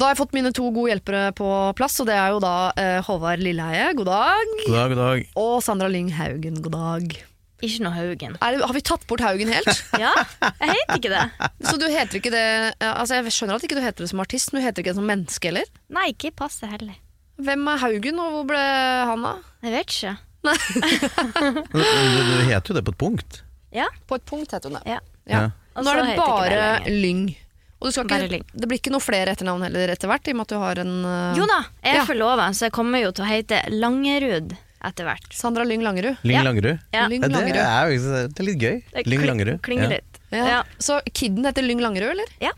Da har jeg fått mine to gode hjelpere på plass, og det er jo da eh, Håvard Lilleheie, god dag, God dag, god dag. og Sandra Lyng Haugen, god dag. Ikke noe Haugen. Er har vi tatt bort Haugen helt? Ja, jeg heter ikke det. Så du heter ikke det Altså Jeg skjønner at ikke du heter det som artist, men du heter ikke det som menneske heller? Nei, ikke passe heller. Hvem er Haugen, og hvor ble han av? Jeg vet ikke. Du, du, du heter jo det på et punkt. Ja. På et punkt heter hun det. Ja. Ja. ja. Nå er det bare. Lyng. Og du skal ikke, det blir ikke noe flere etternavn heller etter hvert, i og med at du har en Uh, Jo da, jeg ja. Ja. forlova, så jeg kommer jo til å hete Langerud etter hvert. Sandra Lyng Langerud. Lyng Langerud. Ja. Lyng Ja, det, Langerud. er, det er litt gøy. Lyng Langerud. Klinger Ja. litt. Ja. Ja. Så kiden heter Lyng Langerud, eller? Ja.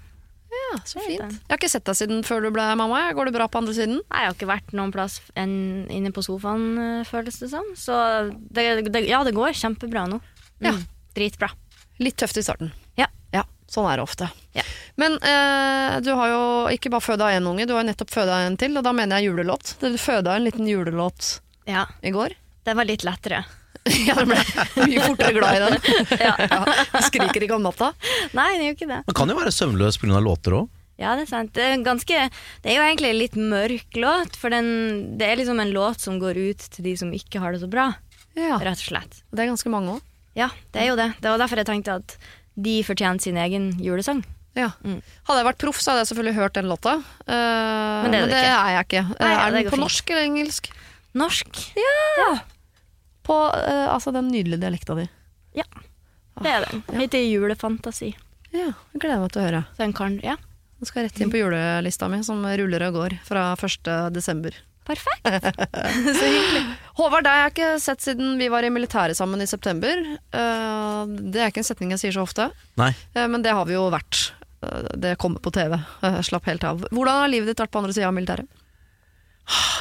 Ja, så fint. Jeg har ikke sett deg siden før du ble mamma. Går det bra på andre siden? Nei, Jeg har ikke vært noen plass enn inne på sofaen, øh, føles det som. Så det, det, ja, det går kjempebra nå. Mm, Ja. Dritbra. Litt tøft i starten. Ja. Ja, sånn er det ofte. Ja. Men eh, du har jo ikke bare føda én unge, du har jo nettopp føda en til, og da mener jeg julelåt. Du føda en liten julelåt Ja, i går. Den var litt lettere. ja, den ble mye fortere glad i den. Ja. Du skriker ikke om natta. Nei, det er jo ikke det. Man kan jo være søvnløs pga. låter òg. Ja, det er sant. Det er, ganske, det er jo egentlig en litt mørk låt, for den, det er liksom en låt som går ut til de som ikke har det så bra, Ja, rett og slett. Det er ganske mange òg. Ja, det er jo det. Det var derfor jeg tenkte at de fortjente sin egen julesang. Ja. Mm. Hadde jeg vært proff, så hadde jeg selvfølgelig hørt den låta. Uh, men det er det, du ikke. er jeg ikke. Nei, ja, er det den på fint. norsk eller engelsk? Norsk. På uh, altså den nydelige dialekta di. Det er den. Litt Julefantasi. Ja, jeg gleder meg til å høre. Den kan, ja. Den skal rett inn på julelista mi, som ruller og går fra 1. Perfekt. så hyggelig. Håvard, deg har jeg ikke sett siden vi var i militæret sammen i september. Eh, det er ikke en setning jeg sier så ofte, Nei. eh, men det har vi jo vært. Eh, det kommer på TV. Slapp helt av. Hvordan har livet ditt vært på andre sida av militæret?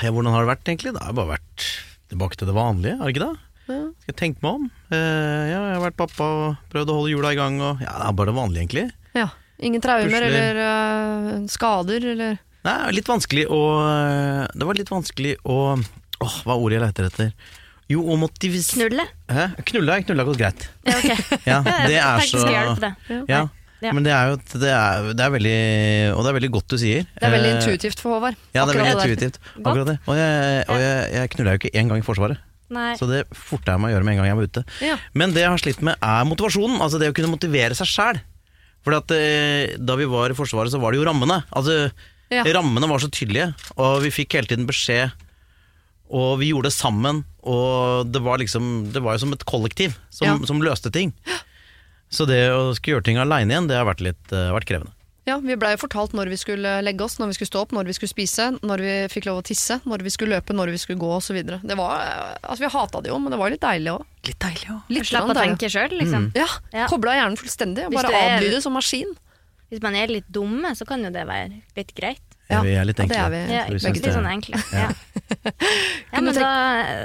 Ja, hvordan har det vært, egentlig? Det har bare vært tilbake til det vanlige, har det ikke det? Ja. Skal jeg tenke meg om? Ja, jeg har vært pappa og prøvd å holde hjula i gang. Og, ja, Det er bare det vanlige, egentlig. Ja. Ingen traumer eller uh, skader eller Nei, litt vanskelig å Det var litt vanskelig å Åh, hva er ordet jeg leter etter? Jo, å motivis... Knulle. Hæ? Knulle har knulla gått greit. Ja, ok. Ja, det er så hjelpe det. Ja, Ja. men det er jo det er, det er veldig Og det er veldig godt du sier. Det er veldig Eh, intuitivt for Håvard. Ja, det er veldig intuitivt. Akkurat det. Og jeg, og jeg, jeg knulla jo ikke én gang i Forsvaret, Nei. så det forta jeg meg å gjøre med en gang jeg var ute. Ja. Men det jeg har slitt med, er motivasjonen. Altså det å kunne motivere seg sjæl. For eh, da vi var i Forsvaret, så var det jo rammene. Altså Ja. Rammene var så tydelige, og vi fikk hele tiden beskjed. Og vi gjorde det sammen, og det var liksom Det var jo som et kollektiv som, Ja. som løste ting. Så det å skulle gjøre ting aleine igjen, det har vært litt uh, vært krevende. Ja, Vi blei jo fortalt når vi skulle legge oss, når vi skulle stå opp, når vi skulle spise, når vi fikk lov å tisse, når vi skulle løpe, når vi skulle gå osv. Det var, altså Vi hata det jo, men det var litt deilig òg. Litt deilig òg. Slapp å tenke sjøl, liksom. Ja, Ja. Kobla hjernen fullstendig. og Bare du er- adlyde som maskin. Hvis man er litt dumme, så kan jo det være litt greit. Ja, Vi er litt ja, det enkle. er vi. Ja, litt sånn enkle. Ja. Ja, men da,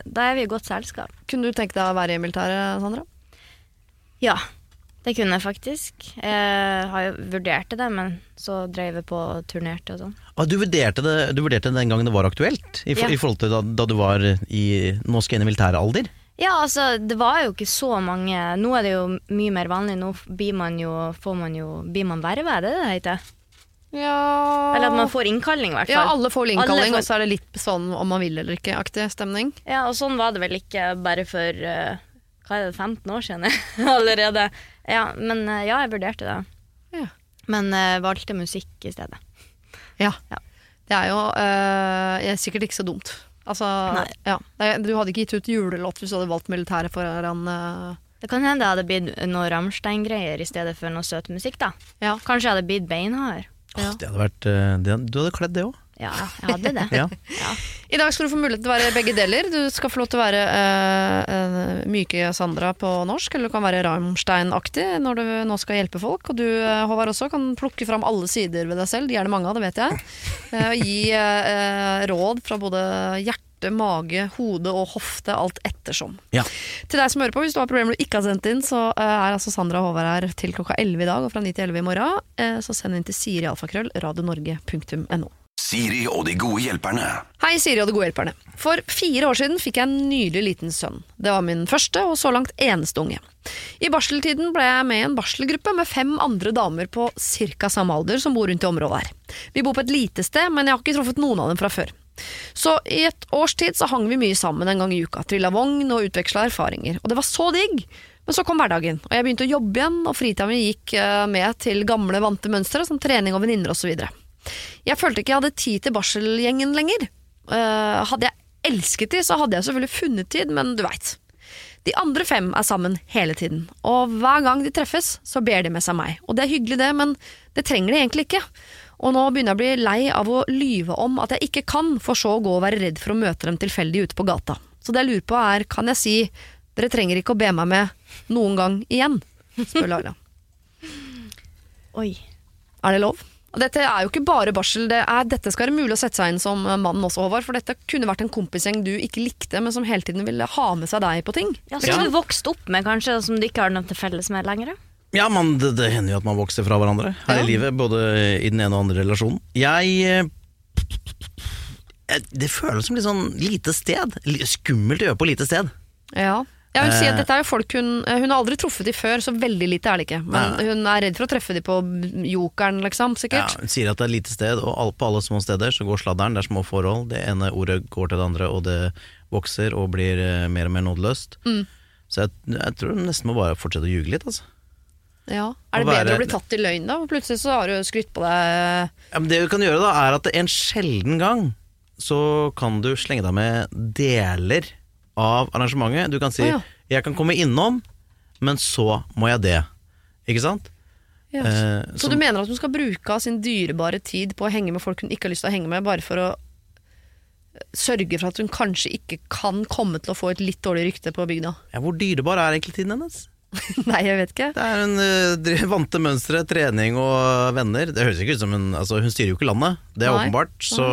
da er vi i godt selskap. Kunne du tenke deg å være i militæret, Sandra? Ja, det kunne jeg faktisk. Jeg har jo vurdert det, men så drev jeg på og turnerte og sånn. Ah, du, vurderte det, du vurderte det den gangen det var aktuelt? I, for, Ja. i forhold til da, da du var i Nå skal jeg inn i militære alder? Ja, altså, det var jo ikke så mange Nå er det jo mye mer vanlig. Nå blir man jo, får man jo Blir man verve, er det det heter? Ja Eller at man får innkalling, i hvert fall. Ja, alle får innkalling, får- og så er det litt sånn om man vil eller ikke-aktig stemning. Ja, og sånn var det vel ikke bare for eh, hva er det, 15 år siden allerede. Ja, men eh, ja, jeg vurderte det. Ja. Men uh, valgte musikk i stedet. Ja. Ja. Det er jo sikkert ikke så dumt. Altså, ja. Du hadde ikke gitt ut julelåt hvis du hadde valgt militæret foran uh... Det kan hende det hadde blitt noe Rammstein-greier i stedet for noe søt musikk, da. Ja. Kanskje jeg hadde blitt beinhard. Ja. Oh, det hadde vært, eh, det, du hadde kledd det òg. Ja, jeg hadde det. Ja. Ja. I dag skal du få mulighet til å være begge deler. Du skal få lov til å være øh, myke Sandra på norsk, eller du kan være Rammstein-aktig når du nå skal hjelpe folk. Og du, øh, Håvard, også kan plukke fram alle sider ved deg selv, de er det mange av, det vet jeg. Eh, Og gi øh, råd fra både hjerte, mage, hode og hofte, alt ettersom. Ja. Til deg som hører på, hvis du har problemer du ikke har sendt inn, så er altså Sandra og Håvard her til klokka 11 i dag og fra 9 til 11 i morgen. Eh, Så send inn til sirialfakrøll radionorge.no. Siri og de gode hjelperne. Hei, Siri og de gode hjelperne. For fire år siden fikk jeg en nylig liten sønn. Det var min første og så langt eneste unge. I barseltiden ble jeg med i en barselgruppe med fem andre damer på ca. samme alder som bor rundt i området her. Vi bor på et lite sted, men jeg har ikke truffet noen av dem fra før. Så i et års tid så hang vi mye sammen en gang i uka, trilla vogn og utveksla erfaringer. Og det var så digg! Men så kom hverdagen, og jeg begynte å jobbe igjen, og fritida mi gikk eh, med til gamle, vante mønstre som trening og venninner osv. Jeg følte ikke jeg hadde tid til barselgjengen lenger. Uh, hadde jeg elsket de, så hadde jeg selvfølgelig funnet tid, men du veit. De andre fem er sammen hele tiden, og hver gang de treffes, så ber de med seg meg. Og det er hyggelig det, men det trenger de egentlig ikke. Og nå begynner jeg å bli lei av å lyve om at jeg ikke kan, for så å gå og være redd for å møte dem tilfeldig ute på gata. Så det jeg lurer på er, kan jeg si dere trenger ikke å be meg med noen gang igjen? spør Laila. Oi. Er det lov? Og dette er jo ikke bare barsel, det er, dette skal være mulig å sette seg inn som mannen også, Håvard. For dette kunne vært en kompisgjeng du ikke likte, men som hele tiden ville ha med seg deg på ting. Ja, Som du vokste opp med, kanskje, som du ikke har noe til felles med lenger? Ja, man, det, det hender jo at man vokser fra hverandre her Ja. i livet, både i den ene og andre relasjonen. Jeg eh, Det føles som litt sånn lite sted. Skummelt å gjøre på lite sted. Ja. Jeg vil si at Eh. dette er jo folk hun Hun har aldri truffet de før, så veldig lite er det ikke. Men Nei. hun er redd for å treffe de på jokeren, liksom, Ja, hun sier at det er lite sted, og på alle små steder så går sladderen. Det er små forhold. Det ene ordet går til det andre, og det vokser og blir eh, mer og mer nådeløst. Mm. Så jeg, jeg tror hun nesten må bare fortsette å ljuge litt, altså. Ja. Er det være- bedre å bli tatt i løgn, da? Plutselig så har du skrytt på deg Ja, men det du kan gjøre da, er at en sjelden gang så kan du slenge deg med deler av arrangementet. Du kan si oh, ja. 'jeg kan komme innom, men så må jeg det'. Ikke sant? ja. Eh, Så så du mener at hun skal bruke av sin dyrebare tid på å henge med folk hun ikke har lyst til å henge med, bare for å eh, sørge for at hun kanskje ikke kan komme til å få et litt dårlig rykte på bygda? ja, Hvor dyrebar er egentlig tiden hennes? Nei, jeg vet ikke. Det er hun uh, vante mønstre, trening og venner. Det høres ikke ut som hun altså, Hun styrer jo ikke landet, det er Nei. åpenbart. Så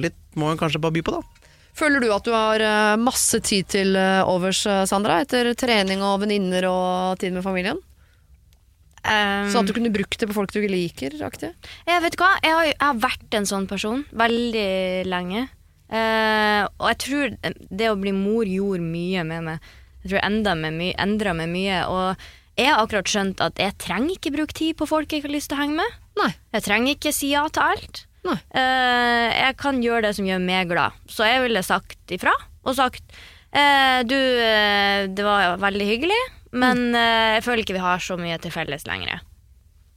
litt må hun kanskje bare by på, da. Føler du at du har eh, masse tid til eh, overs, eh, Sandra, etter trening og venninner og tid med familien? Um, Sånn at du kunne brukt det på folk du ikke liker? aktig? Jeg vet hva, jeg har, jeg har vært en sånn person veldig lenge. Uh, og jeg tror det å bli mor gjorde mye med meg. Jeg tror enda med my endra meg mye. Og jeg har akkurat skjønt at jeg trenger ikke bruke tid på folk jeg ikke har lyst til å henge med. Nei. Jeg trenger ikke si ja til alt. Eh, jeg kan gjøre det som gjør meg glad. Så jeg ville sagt ifra og sagt eh, Du, eh, det var veldig hyggelig, men eh, jeg føler ikke vi har så mye til felles lenger.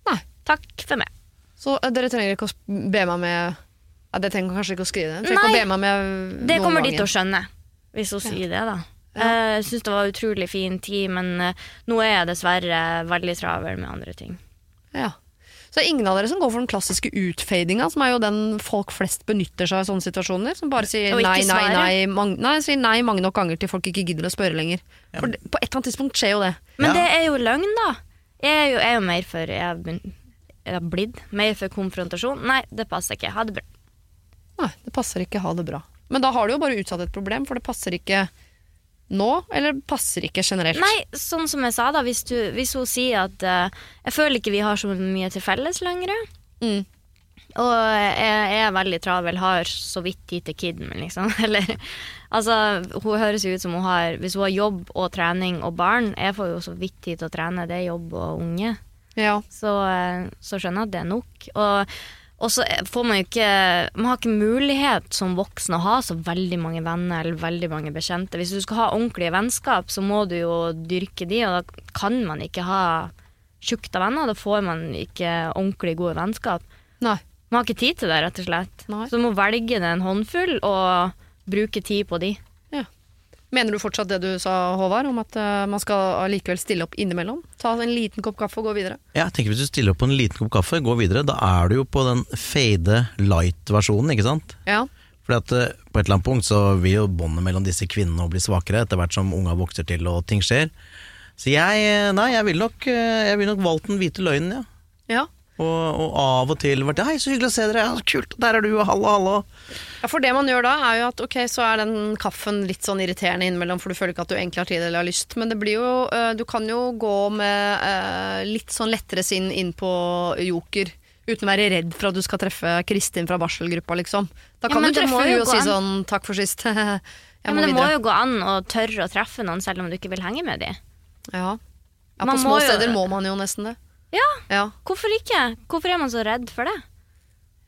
Nei. Takk for meg. Så dere trenger ikke å be meg med ja, Det trenger kanskje ikke å skrive det. Nei. Det kommer de til å skjønne, hvis hun sier det, da. Ja. Jeg syns det var utrolig fin tid, men nå er jeg dessverre veldig travel med andre ting. Ja. Så det er ingen av dere som går for den klassiske utfadinga, som er jo den folk flest benytter seg av i sånne situasjoner. Som bare sier nei, nei, nei, mang nei, sier nei mange nok ganger til folk ikke gidder å spørre lenger. For det, på et eller annet tidspunkt skjer jo det. Men Ja. det er jo løgn, da. Jeg er jo, jeg er jo mer for jeg har blitt mer for konfrontasjon. Nei, det passer ikke. Ha det bra. Nei, det passer ikke, ha det bra. Men da har du jo bare utsatt et problem, for det passer ikke nå, eller passer ikke generelt. Nei, sånn som jeg sa, da, hvis, du, hvis hun sier at uh, Jeg føler ikke vi har så mye til felles lenger. Mm. Og jeg, jeg er veldig travel, har så vidt tid til kiden min, liksom. Eller, altså, hun høres jo ut som hun har Hvis hun har jobb og trening og barn Jeg får jo så vidt tid til å trene, det er jobb og unge. Ja. Så, eh, så skjønner jeg at det er nok. Og, og så får man jo ikke Man har ikke mulighet som voksen å ha så veldig mange venner eller veldig mange bekjente. Hvis du skal ha ordentlige vennskap, så må du jo dyrke de, og da kan man ikke ha tjukt av venner. Da får man ikke ordentlig gode vennskap. Nei. Man har ikke tid til det, rett og slett. Nei. Så du må velge deg en håndfull og bruke tid på de. Mener du fortsatt det du sa, Håvard, om at eh, man skal allikevel stille opp innimellom? Ta en liten kopp kaffe og gå videre? Ja, jeg tenker Hvis du stiller opp på en liten kopp kaffe, gå videre, da er du jo på den fade light-versjonen, ikke sant? Ja. Fordi at eh, På et eller annet punkt så vil jo båndet mellom disse kvinnene bli svakere etter hvert som unga vokser til og ting skjer. Så jeg eh, Nei, jeg ville nok, jeg vil nok valgt den hvite løgnen, ja. ja. Og, og av og til vært Hei, så hyggelig å se dere, ja, så kult, der er du, og hallo, hallo. Ja, For det man gjør da, er jo at ok, så er den kaffen litt sånn irriterende innimellom, for du føler ikke at du egentlig har tid eller har lyst. Men det blir jo øh, Du kan jo gå med øh, litt sånn lettere sinn inn på joker Uten å være redd for at du skal treffe Kristin fra barselgruppa, liksom. Da kan ja, du treffe henne og si sånn 'takk for sist'. Jeg Ja, må men det må jo gå an å tørre å treffe noen selv om du ikke vil henge med dem. Ja. ja, på Man små må jo- steder må man jo nesten det. Ja, Ja. hvorfor ikke? Hvorfor er man så redd for det?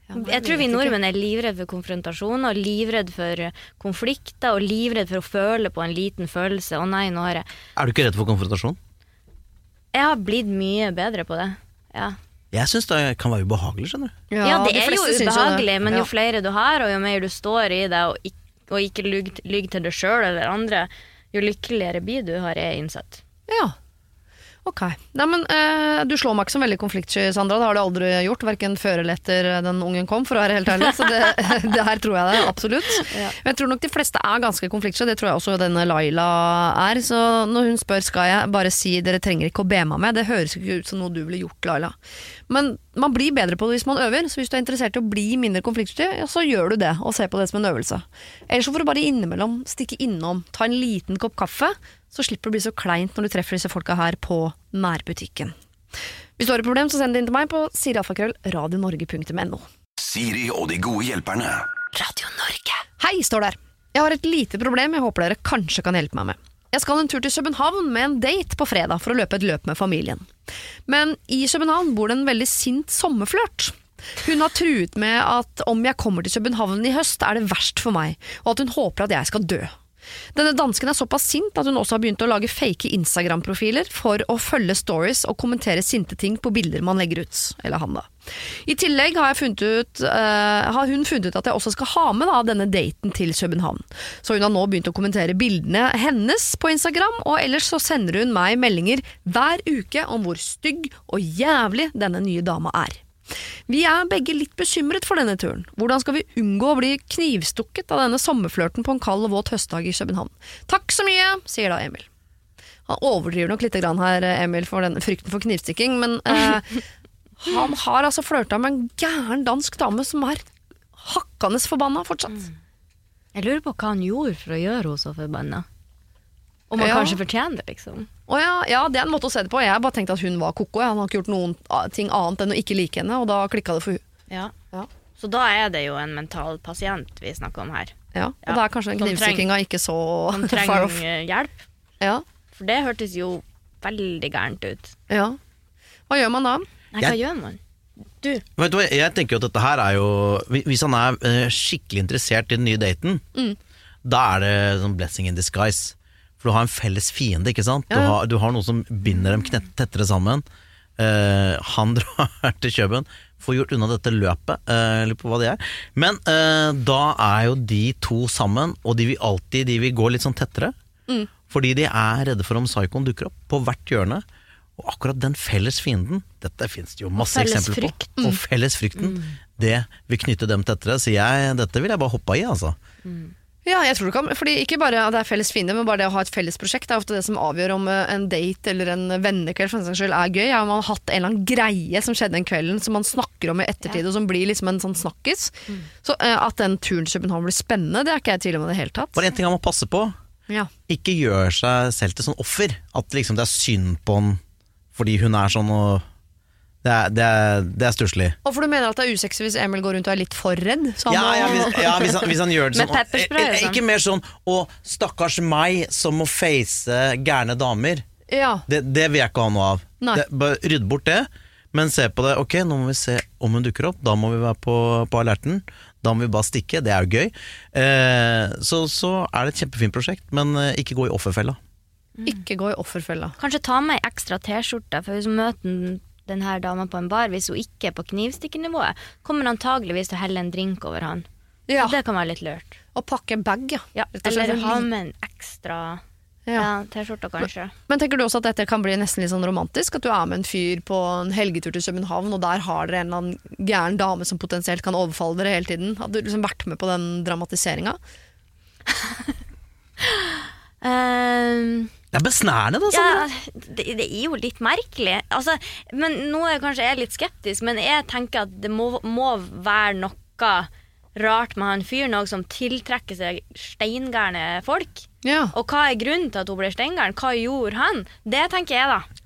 Ja, nei, Jeg tror vi nordmenn er livredd for konfrontasjon og livredd for konflikter og livredd for å føle på en liten følelse. Å nei, nå har jeg Er du ikke redd for konfrontasjon? Jeg har blitt mye bedre på det. Ja, Jeg syns det kan være ubehagelig, skjønner du. ja, det de er jo det. ubehagelig, men jo flere du har, og jo mer du står i det, og ikke, og ikke lyg, lyg til deg sjøl eller andre, jo lykkeligere blir du, har jeg innsett. Ja. Ok. Nei, men uh, Du slår meg ikke som veldig konfliktsky, Sandra. Det har du aldri gjort. Verken før eller etter den ungen kom, for å være helt ærlig. Så det, det her tror jeg det, absolutt. Ja. Men jeg tror nok de fleste er ganske konfliktsky. Det tror jeg også denne Laila er. Så når hun spør skal jeg bare si dere trenger ikke å be meg med, det høres ikke ut som noe du ville gjort, Laila. Men man blir bedre på det hvis man øver. Så hvis du er interessert i å bli mindre konfliktsky, ja, så gjør du det, og ser på det som en øvelse. Ellers så får du bare innimellom stikke innom, ta en liten kopp kaffe, så slipper det å bli så kleint når du treffer disse folka her på nærbutikken. Hvis du har et problem, så send det inn til meg på sirialfakrøll.radionorge.no. Siri og de gode hjelperne. Radio Norge. Hei, står der. Jeg har et lite problem jeg håper dere kanskje kan hjelpe meg med. Jeg skal en tur til København med en date på fredag for å løpe et løp med familien. Men i København bor det en veldig sint sommerflørt. Hun har truet med at om jeg kommer til København i høst, er det verst for meg, og at hun håper at jeg skal dø. Denne dansken er såpass sint at hun også har begynt å lage fake Instagram-profiler for å følge stories og kommentere sinte ting på bilder man legger ut. Eller han, da. I tillegg har, ut, uh, har hun funnet ut at jeg også skal ha med da, denne daten til København. Så hun har nå begynt å kommentere bildene hennes på Instagram, og ellers så sender hun meg meldinger hver uke om hvor stygg og jævlig denne nye dama er. Vi er begge litt bekymret for denne turen. Hvordan skal vi unngå å bli knivstukket av denne sommerflørten på en kald og våt høstdag i København? Takk så mye, sier da Emil. Han overdriver nok litt her, Emil, for den frykten for knivstikking, men eh, han har altså flørta med en gæren dansk dame som er hakkende forbanna fortsatt. Jeg lurer på hva han gjorde for å gjøre henne så forbanna. Om han Ja. kanskje fortjener det, liksom. Og ja, ja, det er en måte å se det på. Jeg har bare tenkt at hun var ko-ko. Han har ikke gjort noen ah, ting annet enn å ikke like henne, og da klikka det for hun. Ja. Ja. Så da er det jo en mental pasient vi snakker om her. Ja, og Ja, da er kanskje den knivstikkinga ikke så far off off. trenger hjelp. Ja, For det hørtes jo veldig gærent ut. ja. Hva gjør man da? Nei, hva Jeg- gjør man? Du. Vet du hva, jeg tenker jo at dette her er jo Hvis han er eh, skikkelig interessert i den nye daten, da er det sånn blessing in disguise. For du har en felles fiende, ikke sant? Du, Ja, har, du har noe som binder dem knett, tettere sammen. Uh, han drar til København, får gjort unna dette løpet, uh, lurer på hva det er. Men uh, da er jo de to sammen, og de vil alltid de vil gå litt sånn tettere. Mm. Fordi de er redde for om psykoen dukker opp på hvert hjørne. Og akkurat den felles fienden, dette finnes det jo masse eksempler på, på. Og felles frykten, det vil knytte dem tettere. Så jeg, dette vil jeg bare hoppe i, altså. Ja, jeg tror du kan, fordi Ikke bare at det er felles fiende, men bare det å ha et felles prosjekt det er ofte det som avgjør om eh, en date eller en vennekveld for den skyld er gøy. Ja, man har hatt en eller annen greie som skjedde den kvelden som man snakker om i ettertid, og som blir liksom en sånn snakkis. Så uh, At den turen til København blir spennende, det er ikke jeg i tvil om i det hele tatt. Bare en ting han må passe på. Ja. Ikke gjør seg selv til sånn offer. At liksom det er synd på han fordi hun er sånn og Det er, det er, det er stusslig. Og for du mener at det er usexy hvis Emil går rundt og er litt for redd? Så han Ja, ja, hvis, ja hvis, han, hvis han gjør det Med sånn sånn. Ikke mer sånn 'Å, stakkars meg som må face gærne damer'. ja. Det, det vil jeg ikke ha noe av. Nei. Det, bare Rydd bort det, men se på det. Ok, nå må vi se om hun dukker opp. Da må vi være på, på alerten. Da må vi bare stikke. Det er jo gøy. Eh, så, så er det et kjempefint prosjekt, men eh, ikke gå i offerfella. Ikke gå i offerfella. Kanskje ta med ei ekstra T-skjorte, for hvis du møter den, den dama på en bar, hvis hun ikke er på knivstikkenivået, kommer antageligvis til å helle en drink over han. Ja. Så det kan være litt lurt. Og pakke en bag, ja. Ja, eller en ha med en ekstra Ja. ja, T-skjorte, kanskje. Men tenker du også at dette kan bli nesten litt sånn romantisk? At du er med en fyr på en helgetur til København, og der har dere en eller annen gæren dame som potensielt kan overfalle dere hele tiden? Hadde du liksom vært med på den dramatiseringa? Ehm, Det er besnærende, da. ja, det, det er jo litt merkelig. Altså, men nå er jeg kanskje jeg litt skeptisk, men jeg tenker at det må, må være noe rart med han fyren òg, som tiltrekker seg steingærne folk. Ja. Og hva er grunnen til at hun ble steingæren? Hva gjorde han? Det tenker jeg, da.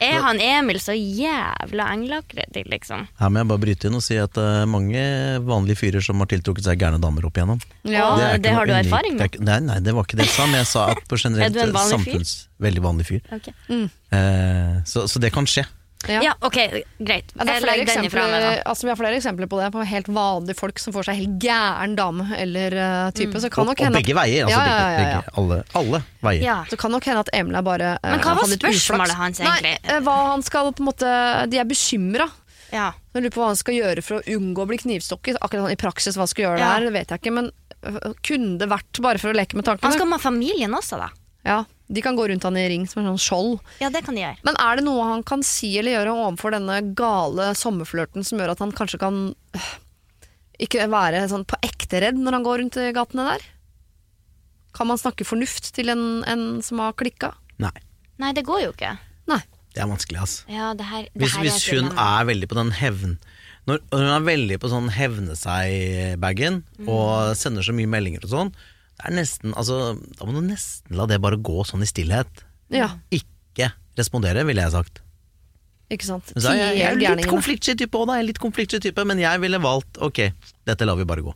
Er han Emil så jævla englaktig, liksom? Her må jeg bare bryte inn og si at det er mange vanlige fyrer som har tiltrukket seg gærne damer opp igjennom. Ja, er det har du unik. erfaring Det med? er Nei, nei, det var ikke det jeg sa, men jeg sa at på generelt Er du en vanlig fyr? samfunns... Veldig vanlig fyr. Ok. Eh, så, så det kan skje. Ja. Ja, ok, greit. Ja, det er flere legger meg, eksempler, altså, vi har flere eksempler på det, på helt vanlige folk som får seg helt gæren dame eller uh, type. Så kan Og, nok og begge veier. Altså Ja, ja, begge, ja, ja. begge, alle, alle veier. Ja. så kan nok hende at Emil er bare uh, Men hva var spørsmålet hans, egentlig? Nei, eh, hva han skal på en måte De er bekymra. Ja. Jeg lurer på hva han skal gjøre for å unngå å bli knivstukket. Akkurat sånn i praksis hva han skal gjøre Ja. der, det vet jeg ikke. Men kunne det vært bare for å leke med tankene? Han skal med familien også, da. Ja, De kan gå rundt han i ring som en sånn skjold. Ja, det kan de gjøre. Men er det noe han kan si eller gjøre overfor denne gale sommerflørten som gjør at han kanskje kan øh, ikke være sånn på ekte redd når han går rundt i gatene der? Kan man snakke fornuft til en, en som har klikka? Nei, Nei, det går jo ikke. Nei. det er vanskelig, ass. Ja, det her, det Hvis, her er hvis hun dilemma. er veldig på den hevn Når når hun er veldig på sånn hevne seg-bagen Mm. og sender så mye meldinger og sånn, det er nesten, altså, da må du nesten la det bare gå sånn i stillhet. Ja, Ikke respondere, ville jeg sagt. ikke sant. Så jeg, jeg er litt konfliktsky type òg, da. Jeg er litt konfliktsky type, men jeg ville valgt ok, dette lar vi bare gå.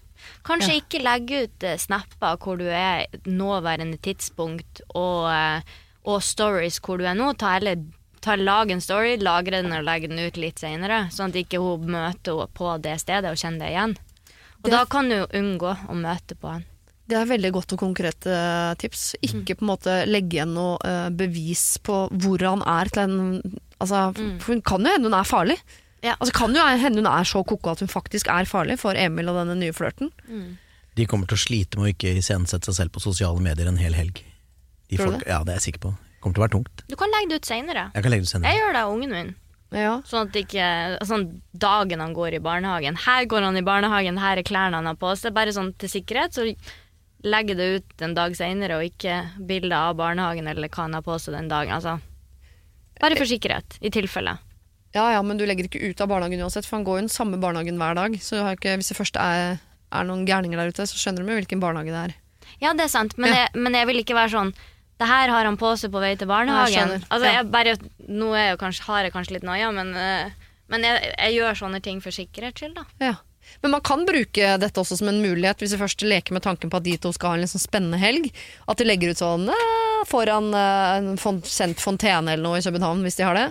Kanskje ikke legge ut eh, snapper hvor du er nåværende tidspunkt, og, eh, og stories hvor du er nå. Ta heller ta, Lag en story, lagre den og legge den ut litt senere, sånn at ikke hun møter henne på det stedet og kjenner det igjen. Og Det- da kan du unngå å møte på han. Det er veldig godt og konkrete eh, tips. Ikke på en måte legge igjen noe eh, bevis på hvor han er til en altså, For hun kan jo hende hun er farlig. Ja. Altså kan jo hende hun er så koko at hun faktisk er farlig for Emil og denne nye flørten. De kommer til å slite med å ikke iscenesette seg selv på sosiale medier en hel helg. De Tror du folk, ja, det er jeg sikker på. Det kommer til å være tungt. Du kan legge det ut senere. Jeg kan legge det ut Jeg gjør det av ungen min. Ja. Sånn at ikke Sånn dagen han går i barnehagen. Her går han i barnehagen, her er klærne han har på seg. Bare sånn til sikkerhet, så legger det ut en dag seinere, og ikke bilde av barnehagen eller hva han har på seg den dagen. Altså. Bare for sikkerhet, i tilfelle. ja ja, men du legger ikke ut av barnehagen uansett, for han går jo den samme barnehagen hver dag. Så ikke, hvis det først er, er noen gærninger der ute, så skjønner de jo hvilken barnehage det er. Ja, det er sant, men, Ja. jeg, men jeg vil ikke være sånn Det her har han på seg på vei til barnehagen. jeg altså, jeg bare, nå jeg kanskje, har jeg kanskje litt noia, men, eh, men jeg, jeg gjør sånne ting for sikkerhets skyld, da. Ja. Men man kan bruke dette også som en mulighet, hvis vi først leker med tanken på at de to skal ha en sånn spennende helg. At de legger ut sånn foran eh, en fon sendt fontene eller noe i København, hvis de har det.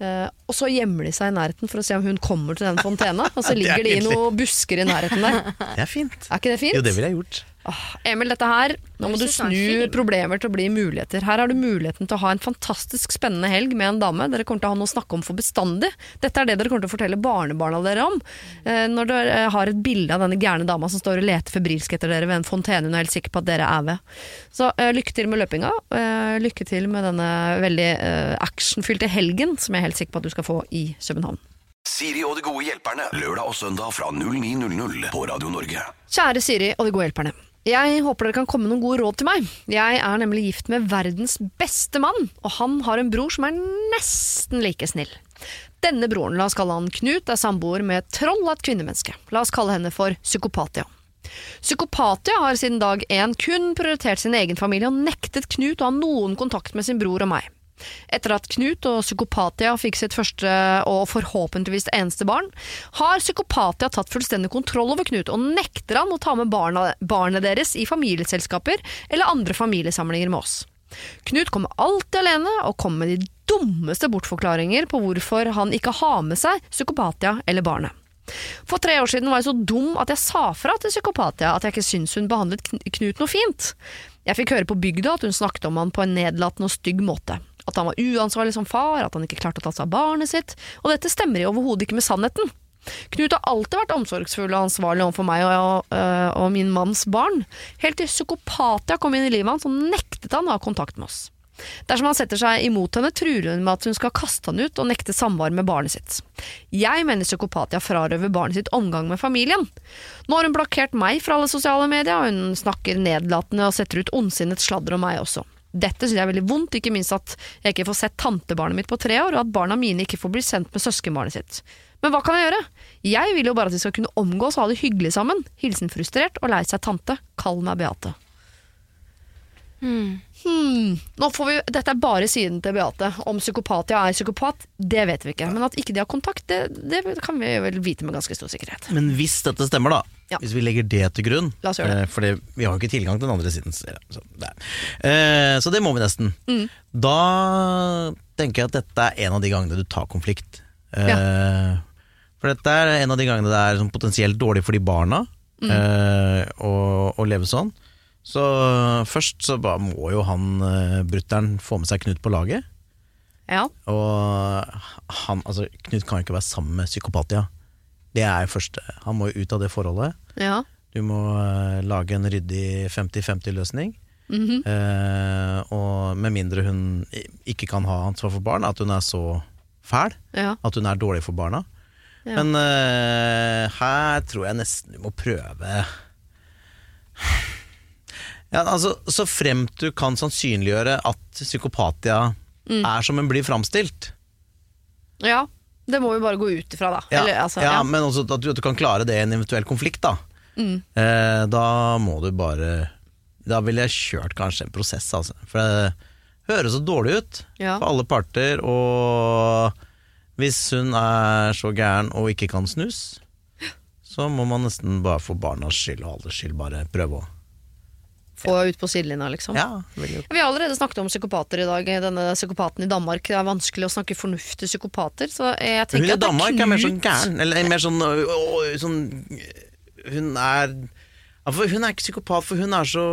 Eh, og så gjemmer de seg i nærheten for å se om hun kommer til den fontena. Og så er ligger de i noen busker i nærheten der. Det er fint. Er ikke det fint? Jo, det ville jeg gjort. Emil, dette her, nå må du snu problemer til å bli muligheter. Her har du muligheten til å ha en fantastisk spennende helg med en dame. Dere kommer til å ha noe å snakke om for bestandig. Dette er det dere kommer til å fortelle barnebarna dere om. Eh, når dere eh, har et bilde av denne gærne dama som står og leter febrilsk etter dere ved en fontene hun er helt sikker på at dere er ved. Så eh, lykke til med løpinga. Lykke til med denne veldig actionfylte helgen som jeg er helt sikker på at du skal få i København. Siri og de gode hjelperne. Lørdag og søndag fra 09.00 på Radio Norge. Kjære Siri og de gode hjelperne. Jeg håper dere kan komme noen gode råd til meg. Jeg er nemlig gift med verdens beste mann, og han har en bror som er nesten like snill. Denne broren, la oss kalle han Knut, er samboer med et av kvinnemenneske. La oss kalle henne for Psykopatia. Psykopatia har siden dag én kun prioritert sin egen familie og nektet Knut å ha noen kontakt med sin bror og meg. Etter at Knut og Psykopatia fikk sitt første og forhåpentligvis eneste barn, har Psykopatia tatt fullstendig kontroll over Knut og nekter han å ta med barna, barnet deres i familieselskaper eller andre familiesamlinger med oss. Knut kommer alltid alene og kommer med de dummeste bortforklaringer på hvorfor han ikke har med seg Psykopatia eller barnet. For tre år siden var jeg så dum at jeg sa fra til Psykopatia at jeg ikke syntes hun behandlet Knut noe fint. Jeg fikk høre på bygda at hun snakket om han på en nedlatende og stygg måte. At han var uansvarlig som far, at han ikke klarte å ta seg av barnet sitt. Og dette stemmer jo overhodet ikke med sannheten. Knut har alltid vært omsorgsfull og ansvarlig overfor meg og, og, og min manns barn. Helt til Psykopatia kom inn i livet hans, og nektet han å ha kontakt med oss. Dersom han setter seg imot henne, truer hun med at hun skal kaste han ut og nekte samvær med barnet sitt. Jeg mener Psykopatia frarøver barnet sitt omgang med familien. Nå har hun blokkert meg fra alle sosiale medier, og hun snakker nedlatende og setter ut ondsinnet sladder om meg også. Dette synes jeg er veldig vondt, ikke minst at jeg ikke får sett tantebarnet mitt på tre år, og at barna mine ikke får bli sendt med søskenbarnet sitt. Men hva kan jeg gjøre? Jeg vil jo bare at vi skal kunne omgås og ha det hyggelig sammen. Hilsen frustrert og lei seg tante. Kall meg Beate. Hmm. Får vi, dette er bare siden til Beate. Om psykopatia er psykopat, det vet vi ikke. Men at ikke de har kontakt, det, det kan vi vel vite med ganske stor sikkerhet. Men hvis dette stemmer, da. Ja. Hvis vi legger det til grunn. Det. eh, For vi har jo ikke tilgang til den andre siden. Så, det. Eh, så det må vi nesten. Mm. Da tenker jeg at dette er en av de gangene du tar konflikt. Eh, For dette er en av de gangene det er sånn potensielt dårlig for de barna Mm. eh, å, å leve sånn. Så først så må jo han uh, brutter'n få med seg Knut på laget. Ja. Og han, altså, Knut kan jo ikke være sammen med psykopatia. Det er første. Han må jo ut av det forholdet. ja. Du må uh, lage en ryddig 50-50-løsning. Mm -hmm. uh, og med mindre hun ikke kan ha ansvar for barn, at hun er så fæl, ja. at hun er dårlig for barna. Ja. Men uh, her tror jeg nesten du må prøve ja, altså, Så fremt du kan sannsynliggjøre at psykopatia Mm. er som hun blir framstilt. ja. Det må vi bare gå ut ifra, da. Ja, Eller, altså, ja, ja. men også at du, at du kan klare det i en eventuell konflikt, da. Mm. Eh, da må du bare Da ville jeg kjørt kanskje en prosess, altså. For det høres så dårlig ut for alle parter, og hvis hun er så gæren og ikke kan snus, så må man nesten bare for barnas skyld og alders skyld bare prøve å Få ut på sidelinja, liksom. Ja. Vi har allerede snakket om psykopater i dag. Denne psykopaten i Danmark. Det er vanskelig å snakke fornuft psykopater. Så jeg tenker Hun i at det Danmark er mer sånn Knut- gæren, eller mer sånn, øh, øh, sånn Hun er for Hun er ikke psykopat, for hun er så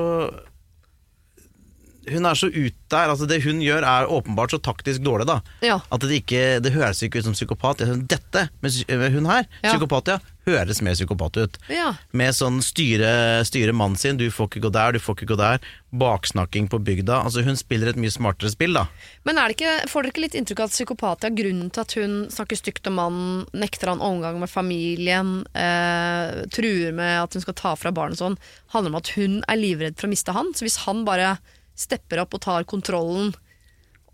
Hun er så ut der. Altså det hun gjør, er åpenbart så taktisk dårlig, da. Ja. At det ikke Det høres ikke ut som psykopat. Dette, med hun her, Ja. psykopat, ja, høres mer psykopat ut. Ja. Med sånn styre, styre mannen sin, du får ikke gå der, du får ikke gå der. Baksnakking på bygda. Altså Hun spiller et mye smartere spill, da. Men er det ikke, får dere ikke litt inntrykk av at psykopat er grunnen til at hun snakker stygt om mannen, nekter han omgang med familien, eh, truer med at hun skal ta fra barnet sånn, handler om at hun er livredd for å miste han? Så hvis han bare stepper opp og tar kontrollen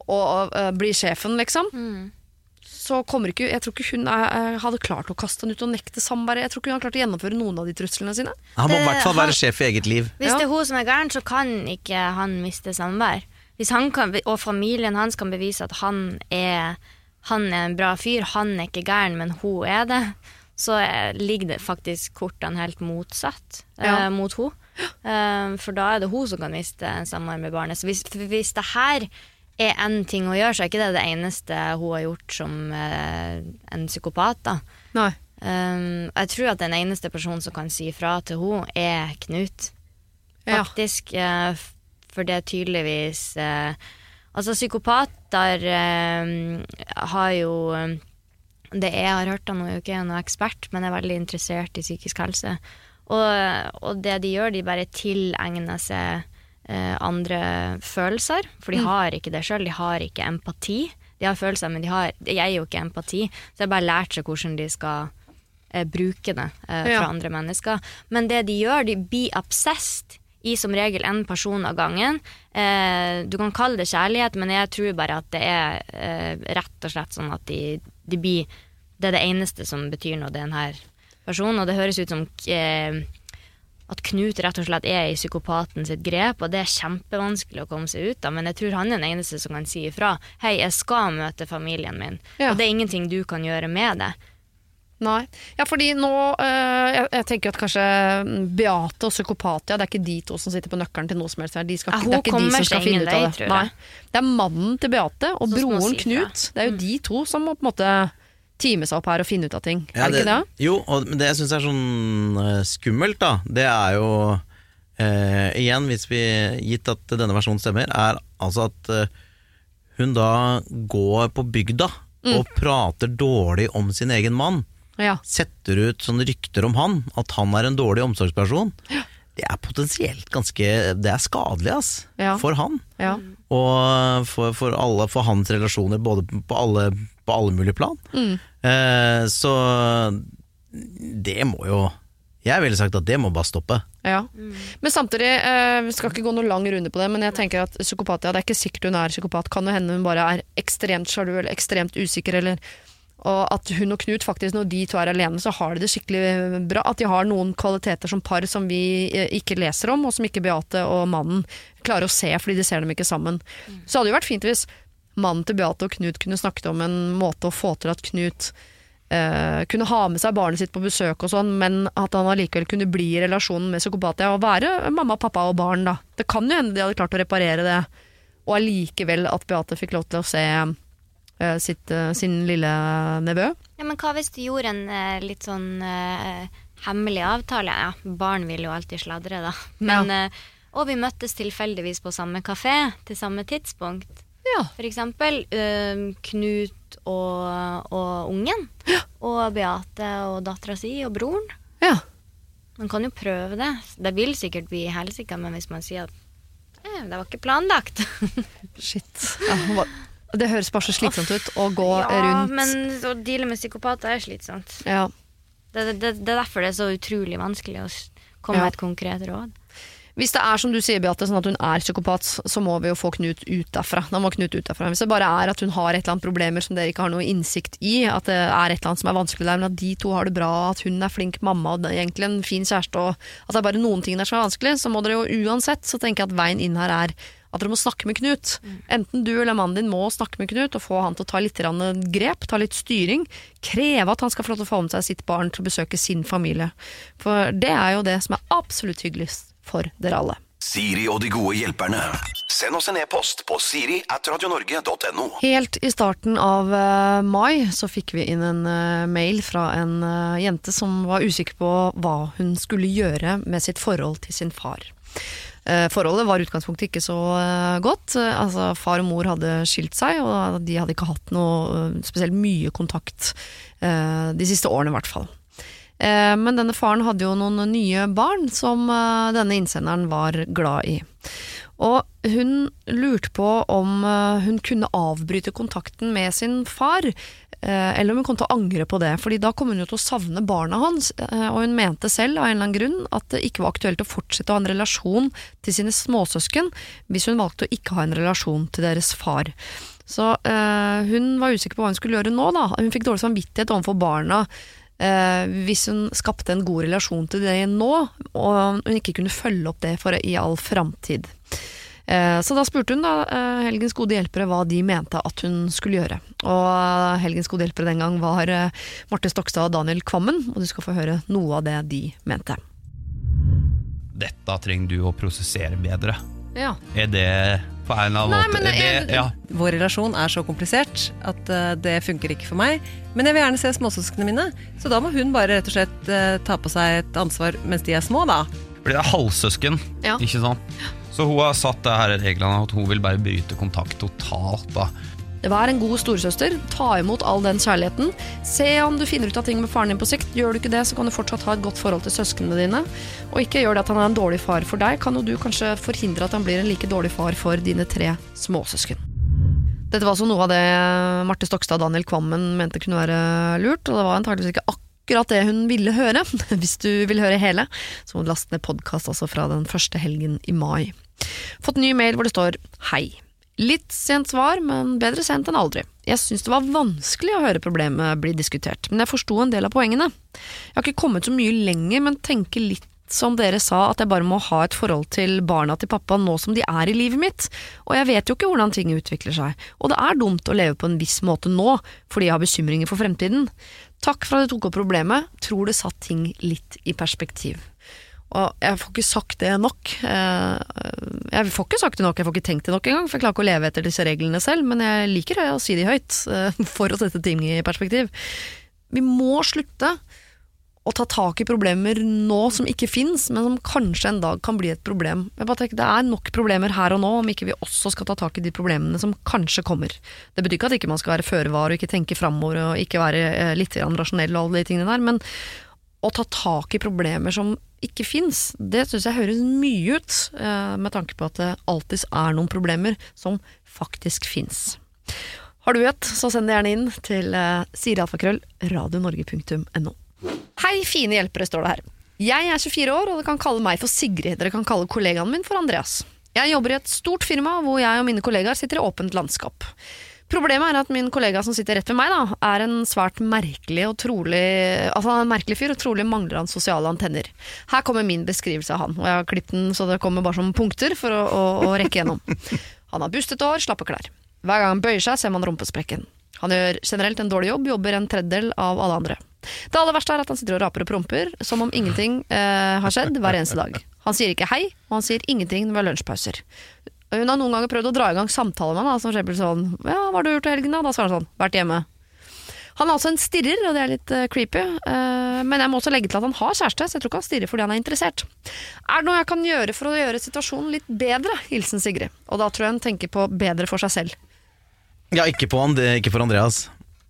og eh, blir sjefen, liksom, så kommer ikke Jeg tror ikke hun er, eh, hadde klart å kaste han ut og nekte samværet. Jeg tror ikke hun har klart å gjennomføre noen av de truslene sine. Han må i hvert fall han- være sjef i eget liv. Hvis Ja. det er hun som er gæren, så kan ikke han miste samvær. Hvis han kan, og familien hans kan bevise at han er, han er en bra fyr, han er ikke gæren, men hun er det, så eh, ligger det faktisk kortene helt motsatt Ja. eh, mot hun. Eh, for da er det hun som kan miste samvær med barnet. Så hvis, hvis det her er en ting hun gjør, så er ikke det det eneste hun har gjort som eh, en psykopat. da. Nei. Um, jeg tror at den eneste personen som kan si fra til henne, er Knut. Faktisk. Ja. f- for det er tydeligvis uh, Altså, psykopater eh, har jo eh, Det jeg har hørt, av han er jo ikke noen ekspert, men er veldig interessert i psykisk helse. Og, og det de gjør, de bare tilegner seg eh, andre følelser, for de har ikke det sjøl. De har ikke empati. De har følelser, men de har de er jo ikke empati. Så jeg har bare lært seg hvordan de skal eh, bruke det eh, Ja. andre mennesker. Men det de gjør, de blir obsessed i som regel en person av gangen. Eh, du kan kalle det kjærlighet, men jeg tror bare at det er eh, rett og slett sånn at de, de blir Det er det eneste som betyr noe, det er denne personen. Og det høres ut som eh, at Knut rett og slett er i psykopaten sitt grep, og det er kjempevanskelig å komme seg ut av. Men jeg tror han er den eneste som kan si ifra. Hei, jeg skal møte familien min. Ja. Og det er ingenting du kan gjøre med det. Nei. Ja, fordi nå øh, jeg, jeg tenker at kanskje mm, Beate og psykopatia, det er ikke de to som sitter på nøkkelen til noe som helst her. De skal, Ja, det er ikke de som skal finne ut av det. Nei. Det er mannen til Beate og Som broren. Knut. Det er jo de to som må på en måte time seg opp her og finne ut av ting. Ja, er det ikke det? Jo, og det jeg syns er sånn eh, skummelt, da, det er jo eh, Igjen, hvis vi gitt at denne versjonen stemmer, er altså at eh, hun da går på bygda Mm. og prater dårlig om sin egen mann. Ja. Setter ut sånne rykter om han, at han er en dårlig omsorgsperson. Det er potensielt ganske Det er skadelig, ass. Ja. For han. ja. Og for, for, alle, for hans relasjoner, både på alle, på alle mulige plan. Mm. Eh, så det må jo Jeg ville sagt at det må bare stoppe. Ja. Men samtidig, eh, vi skal ikke gå noen lang runde på det, men jeg tenker at psykopatia, det er ikke sikkert hun er psykopat. Kan jo hende hun bare er ekstremt sjalu eller ekstremt usikker eller Og at hun og Knut faktisk, når de to er alene, så har de det skikkelig bra. At de har noen kvaliteter som par som vi eh, ikke leser om, og som ikke Beate og mannen klarer å se, fordi de ser dem ikke sammen. Så hadde det jo vært fint hvis mannen til Beate og Knut kunne snakket om en måte å få til at Knut eh, kunne ha med seg barnet sitt på besøk og sånn, men at han allikevel kunne bli i relasjonen med psykopatia og være mamma, pappa og barn, da. Det kan jo hende de hadde klart å reparere det, og allikevel at Beate fikk lov til å se sitt, eh, sin lille nevø. Ja, men hva hvis du gjorde en eh, litt sånn uh, hemmelig avtale? Ja, barn vil jo alltid sladre, da. Men, eh, og vi møttes tilfeldigvis på samme kafé til samme tidspunkt. Ja. For eksempel uh, Knut og, og ungen. Og Beate og dattera si og broren. ja. Man kan jo prøve det. Det vil sikkert bli helsike, men hvis man sier at eh, det var ikke planlagt. Shit. Ja, hva- det høres bare så slitsomt ut å gå ja, rundt men å deale med psykopater er slitsomt. ja. Det, det, det er derfor det er så utrolig vanskelig å komme Ja. med et konkret råd. Hvis det er som du sier, Beate, sånn at hun er psykopat, så må vi jo få Knut ut derfra. Da må Knut ut derfra. Hvis det bare er at hun har et eller annet problemer som dere ikke har noe innsikt i, at det er et eller annet som er vanskelig der, men at de to har det bra, at hun er flink mamma og egentlig en fin kjæreste, og at det er bare noen ting der som er vanskelig, så må dere jo uansett så tenke at veien inn her er at dere må snakke med Knut. Enten du eller mannen din må snakke med Knut og få han til å ta litt grep, ta litt styring. Kreve at han skal få lov til å få med seg sitt barn til å besøke sin familie. For det er jo det som er absolutt hyggeligst for dere alle. Siri og de gode hjelperne. Send oss en e-post på siri at radionorge.no. Helt i starten av eh, mai så fikk vi inn en eh, mail fra en eh, jente som var usikker på hva hun skulle gjøre med sitt forhold til sin far. Eh, Forholdet var utgangspunktet ikke så eh, godt. Eh, Altså, far og mor hadde skilt seg, og de hadde ikke hatt noe spesielt mye kontakt de siste årene, i hvert fall. Men denne faren hadde jo noen nye barn som denne innsenderen var glad i. Og hun lurte på om hun kunne avbryte kontakten med sin far, eller om hun kom til å angre på det. Fordi da kom hun jo til å savne barna hans, eh, og hun mente selv av en eller annen grunn at det ikke var aktuelt å fortsette å ha en relasjon til sine småsøsken hvis hun valgte å ikke ha en relasjon til deres far. Så eh, hun var usikker på hva hun skulle gjøre nå. Da. Hun fikk dårlig samvittighet overfor barna eh, hvis hun skapte en god relasjon til det nå, og hun ikke kunne følge opp det for i all framtid. Eh, Så da spurte hun da eh, Helgens gode hjelpere hva de mente at hun skulle gjøre. Og eh, Helgens gode hjelpere den gang var Marte Stokstad og Daniel Kvammen, og du skal få høre noe av det de mente. Dette trenger du å prosessere bedre. Ja. Er det på en eller annen Nei, måte jeg- det, ja. Vår relasjon er så komplisert at det funker ikke for meg. Men jeg vil gjerne se småsøsknene mine, så da må hun bare rett og slett ta på seg et ansvar mens de er små, da. Fordi det er halvsøsken, Ja. ikke sant? Så hun har satt det her reglene at hun vil bare bryte kontakt totalt. da. Vær en god storesøster, ta imot all den kjærligheten. Se om du finner ut av ting med faren din på sikt. Gjør du ikke det, så kan du fortsatt ha et godt forhold til søsknene dine. Og ikke gjør det at han er en dårlig far for deg, kan jo du kanskje forhindre at han blir en like dårlig far for dine tre småsøsken. Dette var altså noe av det Marte Stokstad og Daniel Kvammen mente kunne være lurt, og det var antakeligvis ikke akkurat det hun ville høre. Hvis du vil høre hele, så må du laste ned podkast altså fra den første helgen i mai. Fått ny mail hvor det står Hei. Litt sent svar, men bedre sent enn aldri. Jeg syns det var vanskelig å høre problemet bli diskutert, men jeg forsto en del av poengene. Jeg har ikke kommet så mye lenger, men tenker litt som dere sa, at jeg bare må ha et forhold til barna til pappa nå som de er i livet mitt. Og jeg vet jo ikke hvordan ting utvikler seg, og det er dumt å leve på en viss måte nå, fordi jeg har bekymringer for fremtiden. Takk for at du tok opp problemet, tror det satt ting litt i perspektiv. Og jeg får ikke sagt det nok. Eh, Jeg får ikke sagt det nok, jeg får ikke tenkt det nok engang, for jeg klarer ikke å leve etter disse reglene selv, men jeg liker å si de høyt, eh, for å sette ting i perspektiv. Vi må slutte å ta tak i problemer nå som ikke fins, men som kanskje en dag kan bli et problem. Jeg bare tenker, Det er nok problemer her og nå, om ikke vi også skal ta tak i de problemene som kanskje kommer. Det betyr ikke at ikke man skal være føre var og ikke tenke framover og ikke være eh, litt rasjonell og alle de tingene der, men å ta tak i problemer som ikke fins, det syns jeg høres mye ut, eh, med tanke på at det alltids er noen problemer som faktisk fins. Har du et, så send det gjerne inn til uh, sirialfakrøll radionorge.no. Hei, fine hjelpere, står det her. Jeg er 24 år, og dere kan kalle meg for Sigrid. Dere kan kalle kollegaen min for Andreas. Jeg jobber i et stort firma hvor jeg og mine kollegaer sitter i åpent landskap. Problemet er at min kollega som sitter rett ved meg, da, er en svært merkelig og trolig Altså han er en merkelig fyr, og trolig mangler han sosiale antenner. Her kommer min beskrivelse av han, og jeg har klippet den så det kommer bare som punkter for å, å, å rekke gjennom. Han har bustete hår, slappe klær. Hver gang han bøyer seg, ser man rumpesprekken. Han gjør generelt en dårlig jobb, jobber en tredjedel av alle andre. Det aller verste er at han sitter og raper og promper som om ingenting eh, har skjedd hver eneste dag. Han sier ikke hei, og han sier ingenting når vi har lunsjpauser. Hun har noen ganger prøvd å dra i gang samtaler med ham, som for eksempel sånn Ja, hva har du gjort i helgen, da? Da svarer han sånn Vært hjemme. Han er altså en stirrer, og det er litt uh, creepy. Uh, men jeg må også legge til at han har kjæreste, så jeg tror ikke han stirrer fordi han er interessert. Er det noe jeg kan gjøre for å gjøre situasjonen litt bedre? Hilsen Sigrid. Og da tror jeg hun tenker på bedre for seg selv. Ja, ikke, på, And- ikke for Andreas.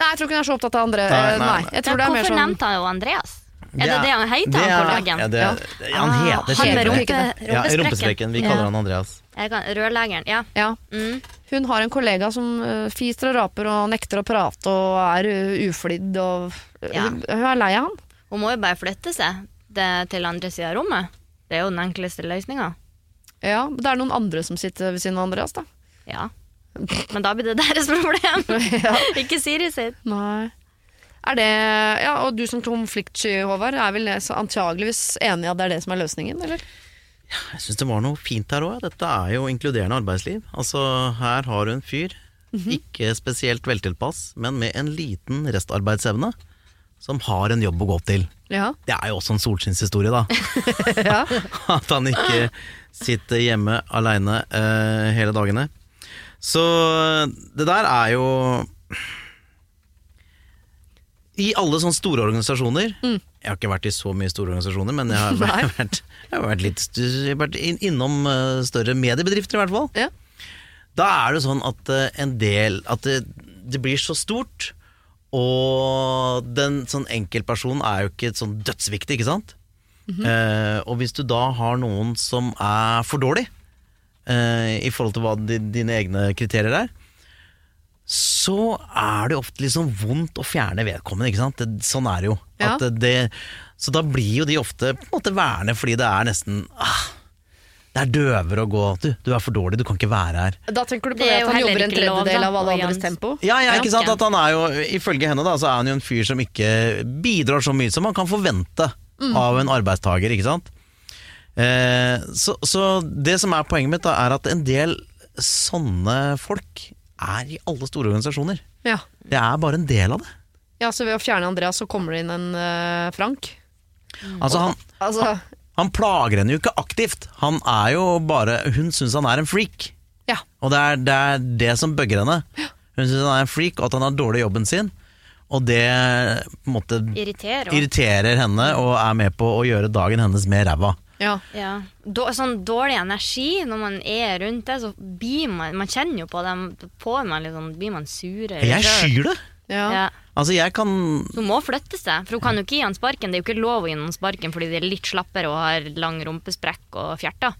Nei, jeg tror ikke hun er så opptatt av andre. Nei, eh, nei, Nei, jeg tror det er mer Hvorfor sånn nevnte han jo Andreas? Er det Det han heter, det han er- kollegaen? Ja, det, Ja. Han Ah, heter han med rumpe, rumpesprekken. Ja, rumpesprekken. Vi Ja. kaller han Andreas. Kan, rørleggeren, ja. Ja. Mm. Hun har en kollega som uh, fiser og raper og nekter å prate og er uh, uflidd og uh, Ja. hun, er lei av han. Hun må jo bare flytte seg det, til andre sida av rommet. Det er jo den enkleste løsninga. Ja, det er noen andre som sitter ved siden av Andreas, da. Ja. Men da blir det deres problem, ikke Siri sitt. Nei. Er det, ja, og du som konfliktsky, Håvard, er vel antageligvis enig i at det er det som er løsningen, eller? Jeg syns det var noe fint her òg. Dette er jo inkluderende arbeidsliv. Altså, her har du en fyr, ikke spesielt veltilpass, men med en liten restarbeidsevne, som har en jobb å gå til. Ja. Det er jo også en solskinnshistorie, da. At han ikke sitter hjemme aleine uh, hele dagene. Så det der er jo I alle sånne store organisasjoner Jeg har ikke vært i så mye store organisasjoner, men jeg har vært, jeg har vært, litt, jeg har vært innom eh, større mediebedrifter, i hvert fall. Ja. Da er det sånn at eh, en del At det, det blir så stort, og den sånn enkeltpersonen er jo ikke sånn dødsviktig, ikke sant? eh, og hvis du da har noen som er for dårlig eh, i forhold til hva di, dine egne kriterier er, så er det ofte liksom vondt å fjerne vedkommende, ikke sant? Det, sånn er det jo. Ja. At det, så da blir jo de ofte på en måte værende fordi det er nesten ah, Det er døvere å gå Du, du er for dårlig, du kan ikke være her. Da tenker du på Det det, at han jobber en tredjedel da, av alle andres tempo? Ja, ja, ikke sant? At han er jo, Ifølge henne da, så er han jo en fyr som ikke bidrar så mye som man kan forvente av en arbeidstaker. ikke sant? Eh, så, så det som er poenget mitt, da, er at en del sånne folk er i alle store organisasjoner. Ja. Det er bare en del av det. ja, så ved å fjerne Andreas, så kommer det inn en uh, Frank? Altså han, Altså, han plager henne jo ikke aktivt. Han er jo bare Hun syns han er en freak. ja. Og det er det, er det som bøgger henne. Hun syns han er en freak, og at han har dårlig jobben sin. Og det på en måte Irriterer irriterer henne og er med på å gjøre dagen hennes med ræva. Ja. Ja. Då, sånn dårlig energi når man er rundt det, så blir man Man kjenner jo på det. på man sånn, blir man surere. Jeg skyr det! ja. Ja. Altså, jeg kan Hun må flytte seg, for hun kan jo ikke gi han sparken. Det er jo ikke lov å gi noen sparken fordi de er litt slappere og har lang rumpesprekk og fjerter.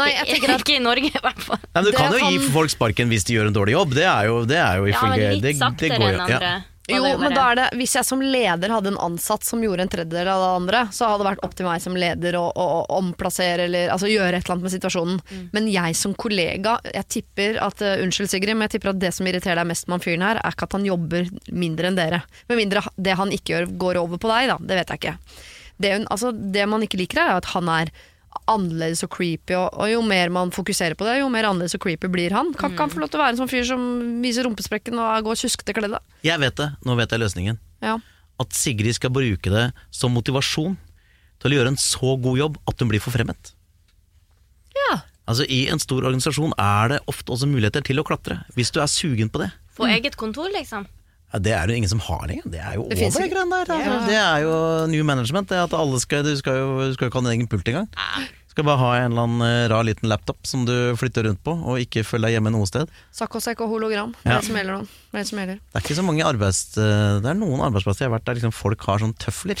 Nei, jeg tenker at Ikke i Norge, i hvert fall. Nei, men Du Det kan jo kan- gi folk sparken hvis de gjør en dårlig jobb. Det er jo, det er jo Ja, men litt saktere enn andre. Ja. Jo, men da er det Hvis jeg som leder hadde en ansatt som gjorde en tredjedel av det andre, så hadde det vært opp til meg som leder å, å, å omplassere eller altså gjøre et eller annet med situasjonen. Mm. Men jeg som kollega, jeg tipper at uh, Unnskyld, Sigrid, men jeg tipper at det som irriterer deg mest med han fyren her, er ikke at han jobber mindre enn dere. Med mindre det han ikke gjør, går over på deg, da. Det vet jeg ikke. Det, hun- altså, det man ikke liker, er at han er annerledes og creepy, og, og jo mer man fokuserer på det, jo mer annerledes og creepy blir han. Kan ikke han få lov til å være en sånn fyr som viser rumpesprekken og går tjuskete kledd? Jeg vet det. Nå vet jeg løsningen. Ja. At Sigrid skal bruke det som motivasjon til å gjøre en så god jobb at hun blir forfremmet. ja. Altså I en stor organisasjon er det ofte også muligheter til å klatre, hvis du er sugen på det. Få eget kontor, liksom. Ja, det er det jo ingen som har lenger. Det er jo Det over, det ikke. greiene der. Altså. Ja. Det er jo new management. Det at alle skal, du skal jo skal jo ikke ha din egen pult engang. Skal bare ha en eller annen eh, rar liten laptop som du flytter rundt på, og ikke følge deg hjemme noe sted. Sakkosekk og hologram. Det er Ja. det. Det er det som gjelder. Det er ikke så mange arbeids... eh, Det er noen arbeidsplasser jeg har vært der liksom folk har sånn tøfler.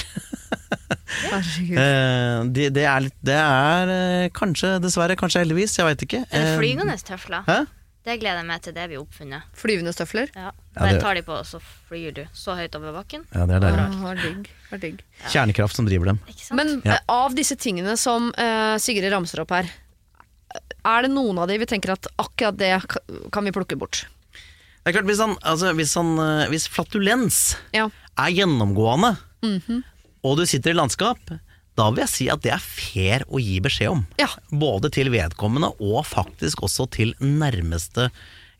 Herregud. Eh, det, det er litt Det er kanskje, dessverre, kanskje heldigvis, jeg veit ikke. Eller Eh, flygende tøfler. Hæ? Det gleder jeg meg til det blir oppfunnet. Flyvende støvler. Ja. Ja, Bare det- tar de på, og så flyr du så høyt over bakken. Ja, det er deilig. Ja, var digg. Var digg. Kjernekraft som driver dem. Ikke sant? Men Ja. eh, av disse tingene som uh, Sigrid ramser opp her, er det noen av de vi tenker at akkurat det kan vi plukke bort? Det er klart, hvis, han, altså, hvis, han, eh, hvis flatulens Ja. er gjennomgående, Mhm. og du sitter i landskap, da vil jeg si at det er fair å gi beskjed om. Ja. Både til vedkommende og faktisk også til nærmeste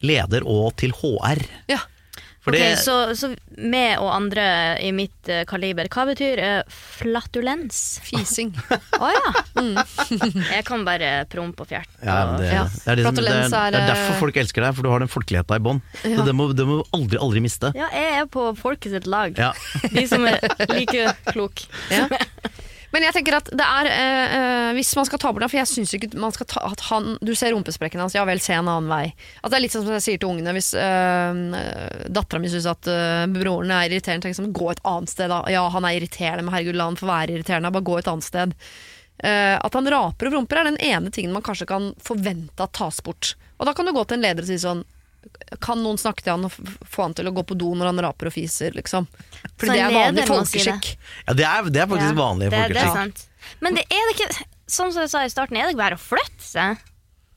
leder og til HR. ja. Fordi... Okay, så, så meg og andre i mitt uh, kaliber, hva betyr uh, flatulens? Fising. Å ja. Jeg kan bare prompe og fjerte. ja, det, Ja. det, er det, det, er, det eh, derfor folk elsker deg, for du har den folkeligheta i bånn. Ja. Det må det må du aldri, aldri miste. Ja, jeg er på folkets lag. Ja. De som er like klok. Ja. Men jeg tenker at det er eh, eh, Hvis man skal ta bort det For jeg syns ikke man skal ta at han Du ser rumpesprekken hans, ja vel, se en annen vei. At det er litt sånn som jeg sier til ungene Hvis uh, dattera mi syns at eh, broren er irriterende, tenk sånn gå et annet sted da. Ja, han er irriterende, men herregud, la han få være irriterende. Bare gå et annet sted. Uh, at han raper og promper er den ene tingen man kanskje kan forvente at tas bort. Og da kan du gå til en leder og si sånn Kan noen snakke til han og få han til å gå på do når han raper og fiser, liksom? For det er vanlig folkeskikk. Ja, det er, det er faktisk Ja, vanlig det, det folkeskikk. Men det er det ikke Sånn som jeg sa i starten, er det ikke bare å flytte seg?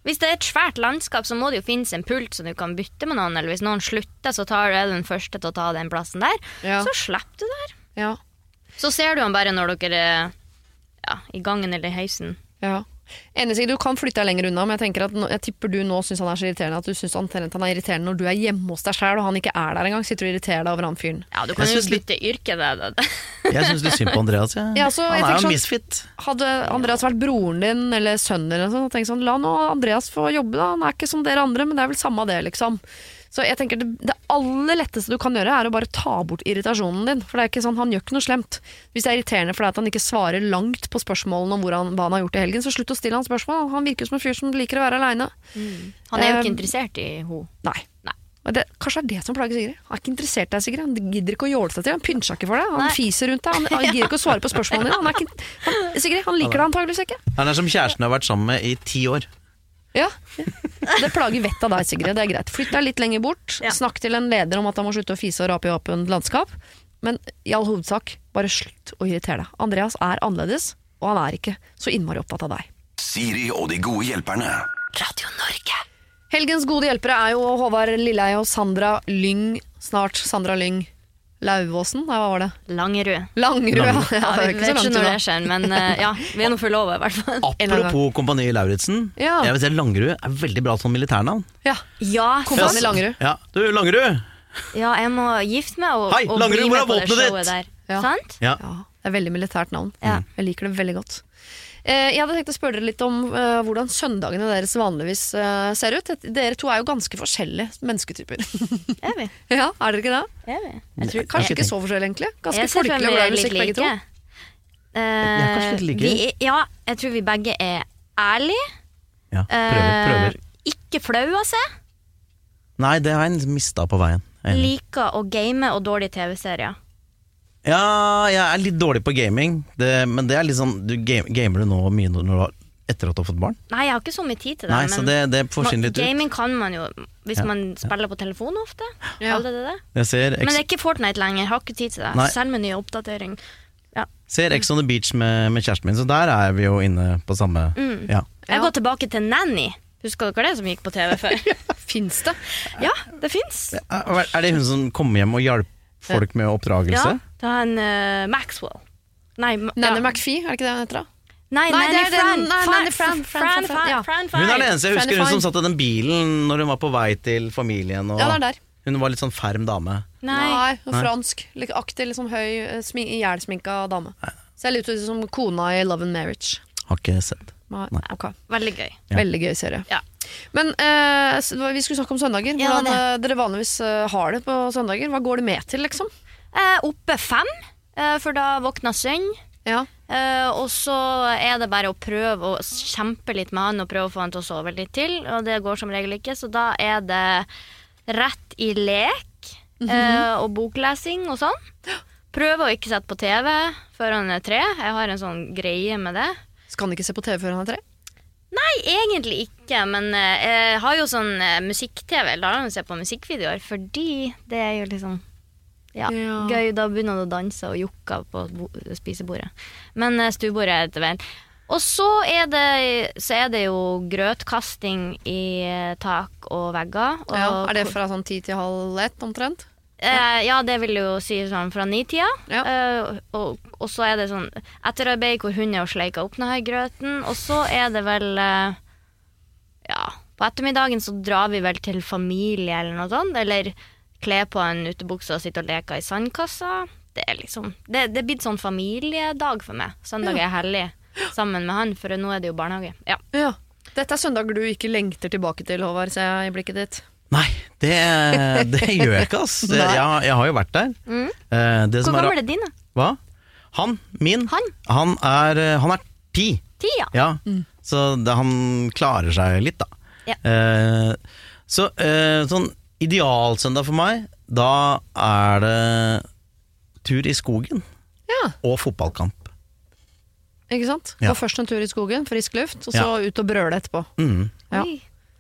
Hvis det er et svært landskap, så må det jo finnes en pult som du kan bytte med noen. Eller hvis noen slutter, så tar du den første til å ta den plassen der. Ja. Så slipper du der. Ja. Så ser du han bare når dere er ja, i gangen eller i heisen. Ja. Enig, du kan flytte deg lenger unna, men jeg tenker at nå, jeg tipper du nå syns han er så irriterende at du syns han er irriterende når du er hjemme hos deg sjøl og han ikke er der engang. Sitter og irriterer deg over han fyren. Ja, du kan jo slutte litt- bytte yrke. Det, det. Jeg syns litt synd på Andreas. jeg. Ja, så jeg Han er jo sånn- en misfit. Hadde Andreas vært broren din eller sønnen din, eller sånn, sånn, la nå Andreas få jobbe, da. Han er ikke som dere andre, men det er vel samme det, liksom. Så jeg tenker det, det aller letteste du kan gjøre, er å bare ta bort irritasjonen din. For det er ikke sånn, han gjør ikke noe slemt. Hvis det er irriterende fordi at han ikke svarer langt på spørsmålene om han, hva han har gjort i helgen, så slutt å stille han spørsmål. Han virker som en fyr som liker å være aleine. Han er jo Um, ikke interessert i henne. Nei. Nei. Det, kanskje det er det som plager Sigrid. Han er ikke interessert i deg, Sigrid. Han gidder ikke å jåle seg til. Han pynser ikke for deg. Han Nei. fiser rundt deg. Han, han gidder ikke å svare på spørsmålene dine. Han er ikke, han, Sigrid, han liker deg antageligvis ikke. Han er som kjæresten har vært sammen med i ti år. Ja. Det plager vettet av deg, Sigrid. Det er greit. Flytt deg litt lenger bort. Ja. Snakk til en leder om at han må slutte å fise og rape i åpent landskap. Men i all hovedsak, bare slutt å irritere deg. Andreas er annerledes, og han er ikke så innmari opptatt av deg. Siri og de gode hjelperne. Radio Norge. Helgens gode hjelpere er jo Håvard Lilleheie og Sandra Lyng. Snart Sandra Lyng Lauvåsen? Nei, hva var det? Langerud. Langerud, ja. Ja, det er vi ikke så ikke langt når unna. det skjer, men eh, ja, vi er nå forlova i hvert fall. Apropos Kompani Lauritzen. Ja. Jeg vil si Langerud er veldig bra som militærnavn. Ja. Ja, Kompani Langerud. Ja, du Langerud! ja, jeg må gifte meg og, Hei, og Langerud, bli med er på det våpenet ditt? der. Ja. Sant? Ja. Ja, det er veldig militært navn. Ja. Jeg liker det veldig godt. Eh, jeg hadde tenkt å spørre dere litt om eh, hvordan søndagene deres vanligvis eh, ser ut. Dere to er jo ganske forskjellige mennesketyper. Er vi? ja, Er dere ikke det? Er vi? Jeg tror- Kanskje ikke ikke så forskjellige, egentlig. Ganske Jeg folkelige og glad i musikk, begge to. er kanskje litt like. vi ja, jeg tror vi begge er ærlige. Ja, prøver, prøver. Uh, ikke flaue seg. Nei, det har jeg mista på veien. Jeg er. Liker å game og dårlige TV-serier. Ja, jeg er litt dårlig på gaming, det, men det er litt sånn du game, Gamer du nå mye når du har, etter at du har fått barn? Nei, jeg har ikke så mye tid til det. Nei, men så det, det man, litt ut. gaming kan man jo hvis Ja, man spiller på telefon ofte. Ja. Det det? Jeg ser Men det er ikke Fortnite lenger. jeg Har ikke tid til det. Nei. Selv med ny oppdatering. ser Ex on the Beach med, med kjæresten min, så der er vi jo inne på samme Mm. Ja. Jeg går tilbake til Nanny. Husker dere det som gikk på TV før? Fins det? ja, det fins. Er er det hun som kommer hjem og hjelper folk med oppdragelse? Ja, det er en uh, Maxwell. Nei, Nanny ja. McPhee, er det ikke det hun heter? da? Nei, Nei, det Nanny er Fran. Fran- Fran, Fran, Fran, Fran, ja. Fran, Hun er den eneste jeg husker hun som satt i den bilen når hun var på vei til familien. Og Ja, det er der. Hun var litt sånn ferm dame. Nei. Nei, Nei. fransk. Litt aktiv, sånn høy, eh, smi- ihjelsminka dame. Ser litt ut som kona i Love and Marriage. Har ikke sett. Nei, Okay. Veldig gøy. Ja. Veldig gøy serie. Ja. Men eh, vi skulle snakke om søndager. Ja, Hvordan det. eh, dere vanligvis eh, har det på søndager. Hva går det med til, liksom? Eh, oppe fem, eh, for da våkner sønn. Ja. Eh, og så er det bare å prøve å kjempe litt med han og prøve å få han til å sove litt til. Og det går som regel ikke, så da er det rett i lek eh, og boklesing og sånn. Prøve å ikke sette på TV før han er tre. Jeg har en sånn greie med det. Skal han ikke se på TV før han er tre? Nei, egentlig ikke, men eh, jeg har jo sånn eh, musikk-TV. Der kan du se på musikkvideoer, fordi det er jo liksom ja, Ja. gøy. Da begynner du å danse og jokke på spisebordet. Men uh, stuebordet er etter veien. Og så er, det, så er det jo grøtkasting i eh, tak og vegger. Og, Ja, er det fra sånn ti til halv ett omtrent? Eh, ja, det vil jo si sånn fra nitida. Ja. Eh, og, og så er det sånn etterarbeid hvor hun er og sleiker opp denne grøten. Og så er det vel eh, Ja, på ettermiddagen så drar vi vel til familie eller noe sånt. Eller kler på en utebukse og sitter og leker i sandkassa. Det er liksom Det, det er blitt sånn familiedag for meg. Søndag er hellig sammen med han, for nå er det jo barnehage. Ja. Ja. Dette er søndager du ikke lengter tilbake til, Håvard, ser jeg i blikket ditt. Nei, det, det gjør jeg ikke, ass. Det, jeg, jeg har jo vært der. Mm. Eh, det som Hvor er- gammel er da? Hva? Han? Min? Han? Han er, eh, han er ti. Ti, ja. Ja, så det, han klarer seg litt, da. Ja. Eh, så eh, sånn idealsøndag for meg, da er det tur i skogen Ja, og fotballkamp. ikke sant? Ja. Gå først en tur i skogen, frisk luft, og så ut og brøle etterpå. Mm. Ja. Oi,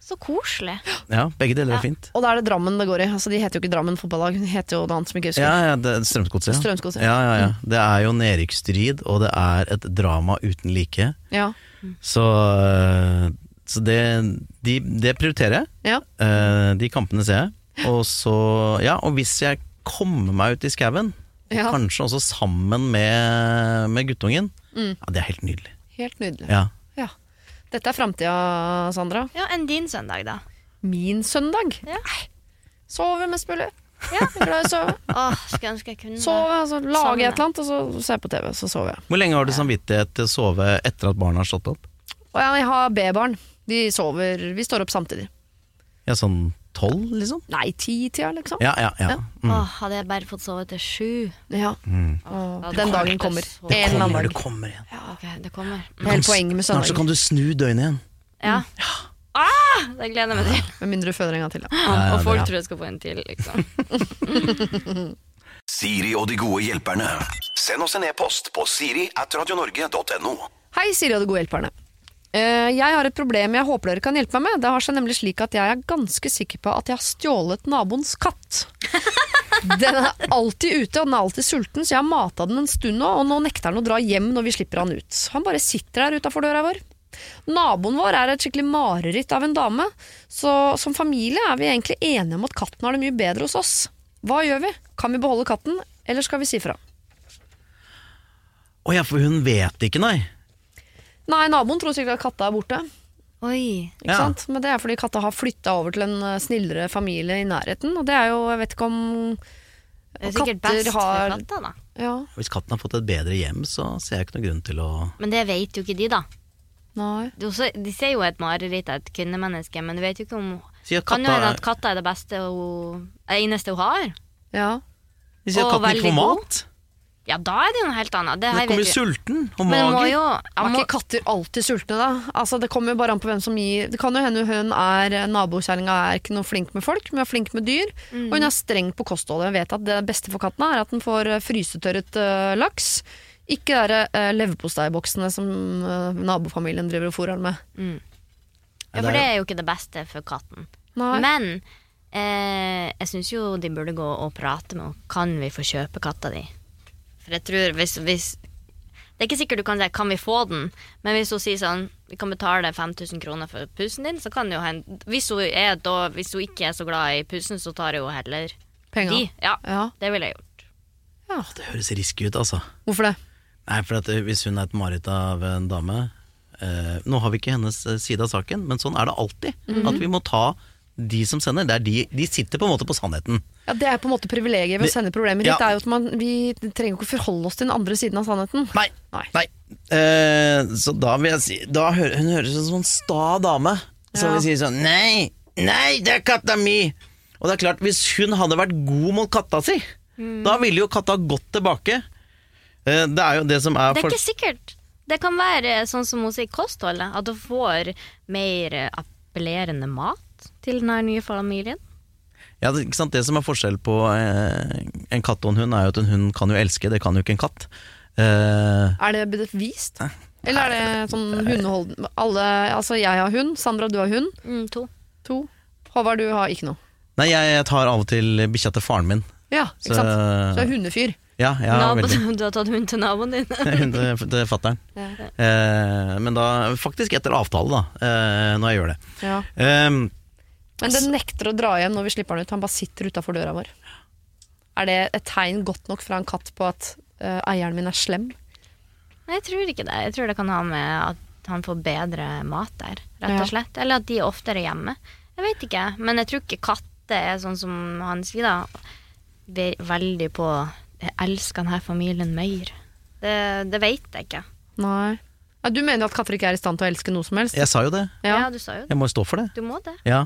så koselig. Ja, begge deler Ja. er fint. Og da er det Drammen det går i. Altså, de heter jo ikke Drammen fotballag, de heter jo noe annet som ikke husker. Ja, ja, det er Strømsgodset. Ja. Strømsgodset. Mm. Ja, ja, ja. Det er jo nedrykksstrid, og det er et drama uten like. Ja. Så, øh, så det, de, det prioriterer jeg. Ja. Eh, De kampene ser jeg. Og så, ja, og hvis jeg kommer meg ut i skauen, Ja. kanskje også sammen med, med guttungen, Mm. ja, det er helt nydelig. Helt nydelig. Ja. Dette er framtida, Sandra. Ja, Enn din søndag, da? Min søndag. Ja. Sove mest mulig. Ja, jeg er glad i å sove. Åh, skulle ønske jeg kunne Sove, altså, lage et eller annet, og så se på TV, så sover jeg. Hvor lenge har du samvittighet til å sove etter at barna har stått opp? Og jeg har B-barn. De sover Vi står opp samtidig. Ja, sånn tolv, liksom? Nei, ti-tida, liksom. Ja, ja, ja. Ja. Mm. Åh, hadde jeg bare fått sove til sju. Ja. Mm. Åh, Det den kommer dagen kommer. En eller Kommer, dag. det kommer igjen. Ok, det kommer. Hele poenget med Snart så kan du snu døgnet igjen. Ja. Ah, det gleder jeg meg til. Med mindre du føder en gang til. Ja. ja, og folk det- tror jeg skal få en til, liksom. Siri og de gode hjelperne. Send oss en e-post på siri at radionorge.no. Hei, Siri og de gode hjelperne. Eh, Jeg har et problem jeg håper dere kan hjelpe meg med. Det har seg nemlig slik at jeg er ganske sikker på at jeg har stjålet naboens katt. Den er alltid ute, og den er alltid sulten, så jeg har mata den en stund nå, og nå nekter han å dra hjem når vi slipper han ut. Han bare sitter der utafor døra vår. Naboen vår er et skikkelig mareritt av en dame, så som familie er vi egentlig enige om at katten har det mye bedre hos oss. Hva gjør vi? Kan vi beholde katten, eller skal vi si fra? Å ja, for hun vet ikke, nei. Nei, naboen tror sikkert at katta er borte. Oi. Ikke Ja. sant? Men det er fordi katta har flytta over til en eh, snillere familie i nærheten. Og det er jo, jeg vet ikke om Det er sikkert katter best har- for katta, da. Ja, Hvis katten har fått et bedre hjem, så ser jeg ikke noen grunn til å Men det vet jo ikke de, da. nei. De, også, de ser jo et mareritt av et kvinnemenneske, men du vet jo ikke om si at Kan jo hende at katta er det beste hun, er eneste hun har. Ja. De sier at katten ikke får mat. god. Ja, da er det jo noe helt annet. Det, her kommer vet jo vi- sulten og Men må mager. jo Er må, ikke katter alltid sultne, da? Altså, det kommer jo bare an på hvem som gir Det kan jo hende hun er Nabokjerringa er ikke noe flink med folk, men er flink med dyr. Mm. Og hun er streng på kostholdet. Hun vet at det beste for katten er at den får eh, frysetørret eh, laks. Ikke de uh, leverposteiboksene som eh, nabofamilien driver og fôrer den med. Ja, for det er jo ikke det beste for katten. Nei. Men eh, jeg syns jo de burde gå og prate med henne. Kan vi få kjøpe katta di? For jeg tror hvis, hvis Det er ikke sikkert du kan si 'kan vi få den', men hvis hun sier sånn 'vi kan betale 5000 kroner for pusen din', så kan det jo hende hvis hun, er da, hvis hun ikke er så glad i pusen, så tar hun heller Penger. de. Ja, Ja. det ville jeg gjort. Ja, Det høres risky ut, altså. Hvorfor det? Nei, for at eh, hvis hun er et mareritt av en dame eh, Nå har vi ikke hennes eh, side av saken, men sånn er det alltid. Mhm. At vi må ta de som sender. Det er de, de sitter på en måte på sannheten. Ja, Det er på en måte privilegiet ved å sende problemer Ja. hit. Det er jo at man, Vi trenger ikke forholde oss til den andre siden av sannheten. Nei. Nei. Nei. Eh, så da vil jeg si da hører, Hun høres ut som en sta dame som Ja. vil si sånn Nei, nei, det er katta mi! Og det er klart, hvis hun hadde vært god mot katta si, Mm. da ville jo katta gått tilbake. Eh, det er jo det som er Det er ikke sikkert. Det kan være sånn som hun sier kostholdet, at hun får mer appellerende mat til den nye familien. Ja, det, ikke sant? det som er forskjell på eh, en katt og en hund, er jo at en hund kan jo elske, det kan jo ikke en katt. Eh, Er det bevist? Eller er det sånn hundehold... Alle, altså jeg har hund, Sandra du har hund. Mm, to. To. Håvard, du har ikke noe. nei, jeg tar av og til bikkja til faren min. Ja, ikke Så- sant? Så du er hundefyr. Ja, ja Nabo, du har tatt hund til naboen din? hund til, til Ja. Eh, men da faktisk etter avtale, da, eh, når jeg gjør det. Ja. Eh, Men den nekter å dra hjem når vi slipper den ut. Han bare sitter utafor døra vår. Er det et tegn godt nok fra en katt på at uh, eieren min er slem? Nei, jeg tror ikke det. Jeg tror det kan ha med at han får bedre mat der, rett og slett. Eller at de er oftere hjemme. Jeg vet ikke, men jeg tror ikke katter er sånn som han sier, da. Ve- Veldig på 'jeg elsker denne familien mer'. Det, det vet jeg ikke. Nei. Ja, du mener at katter ikke er i stand til å elske noe som helst? jeg sa jo det. Ja, Ja. du sa jo det. Jeg må jo stå for det. Du må det. Ja.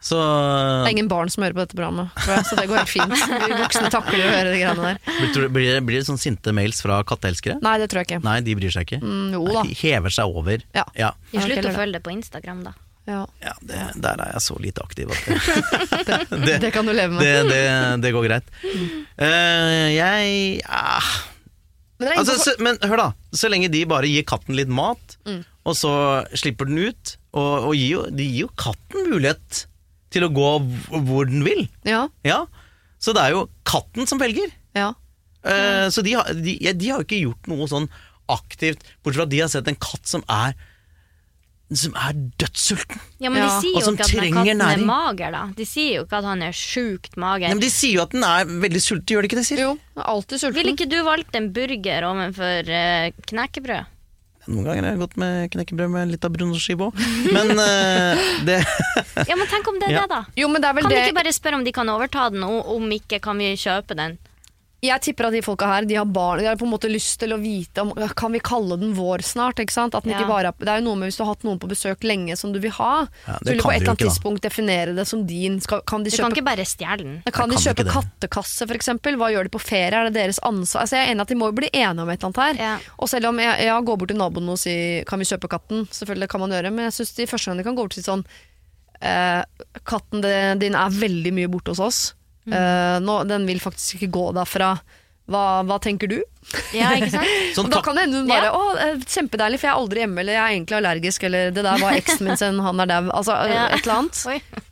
Så Det er ingen barn som hører på dette programmet, så det går helt fint. Vi voksne takler å høre de greiene der. blir, blir, det- blir det sånn sinte mails fra katteelskere? Nei, det tror jeg ikke. Nei, de bryr seg ikke. Mm, jo da. De hever seg over. Ja. Ja, De slutter å følge det på Instagram, da. Ja. ja det, der er jeg så lite aktiv at det, det, Det kan du leve med. det, det, det går greit. Uh, jeg ah, Men altså, så, Men hør, da. Så lenge de bare gir katten litt mat, Mm. og så slipper den ut, og, og gir jo, de gir jo katten mulighet til å gå hvor den vil. ja, Ja, Så det er jo katten som velger. ja. Eh, Så de har, de, ja, de har ikke gjort noe sånn aktivt, bortsett fra at de har sett en katt som er Som er dødssulten. Ja, men de sier Og jo ikke at katten er mager, da. De sier jo ikke at han er sjukt mager. Nei, men De sier jo at den er veldig sulten, gjør de ikke det? Sier? Jo, alltid sulten. Ville ikke du valgt en burger overfor uh, knekkebrød? Noen ganger har jeg gått med knekkebrød med litt av brunostskive òg. Men uh, det Ja, men tenk om det er Ja. det, da. Jo, men det er vel Kan vi det ikke bare spørre om de kan overta den, og om ikke kan vi kjøpe den? Jeg tipper at de folka her De har barn De har på en måte lyst til å vite om Kan vi kalle den vår snart? Ikke sant? At den Ja. ikke bare, det er jo noe med hvis du har hatt noen på besøk lenge som du vil ha. Ja, så vil du på et eller annet tidspunkt da. definere det som din. Skal, kan de kjøpe, Du kan ikke bare stjele den. Kan de kjøpe kattekasse, eksempel? Hva gjør de på ferie? Er det deres ansvar? Altså, jeg er enig at De må jo bli enige om et eller annet her. Ja. Og selv om jeg, jeg går bort til naboen og sier kan vi kjøpe katten, selvfølgelig kan man gjøre, men jeg syns de første gang de kan gå bort og si sånn eh, Katten din er veldig mye borte hos oss. Mm. Eh, nå, den vil faktisk ikke gå derfra. Hva, hva tenker du? Ja, ikke sant? sånn da kan det hende hun bare Ja. Å, eh, kjempedeilig, for jeg er aldri hjemme, eller jeg er egentlig allergisk, eller det der var eksen min sin, han er dau. Altså Ja. et eller annet.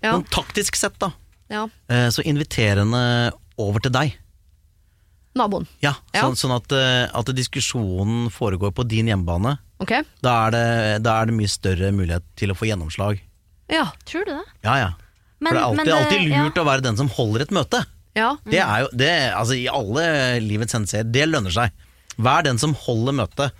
Ja. sånn taktisk sett, da. ja. eh, Så inviterende over til deg. Naboen. Ja, Ja. Sånn, sånn at, at diskusjonen foregår på din hjemmebane. Okay. Da er, det, da er det mye større mulighet til å få gjennomslag. Ja. Tror du det? Ja, ja. Men- For det er alltid, men det- alltid ja. lurt å være den som holder et møte. ja. Det er jo, det, altså I alle livets hendelser, det lønner seg. Vær den som holder møtet.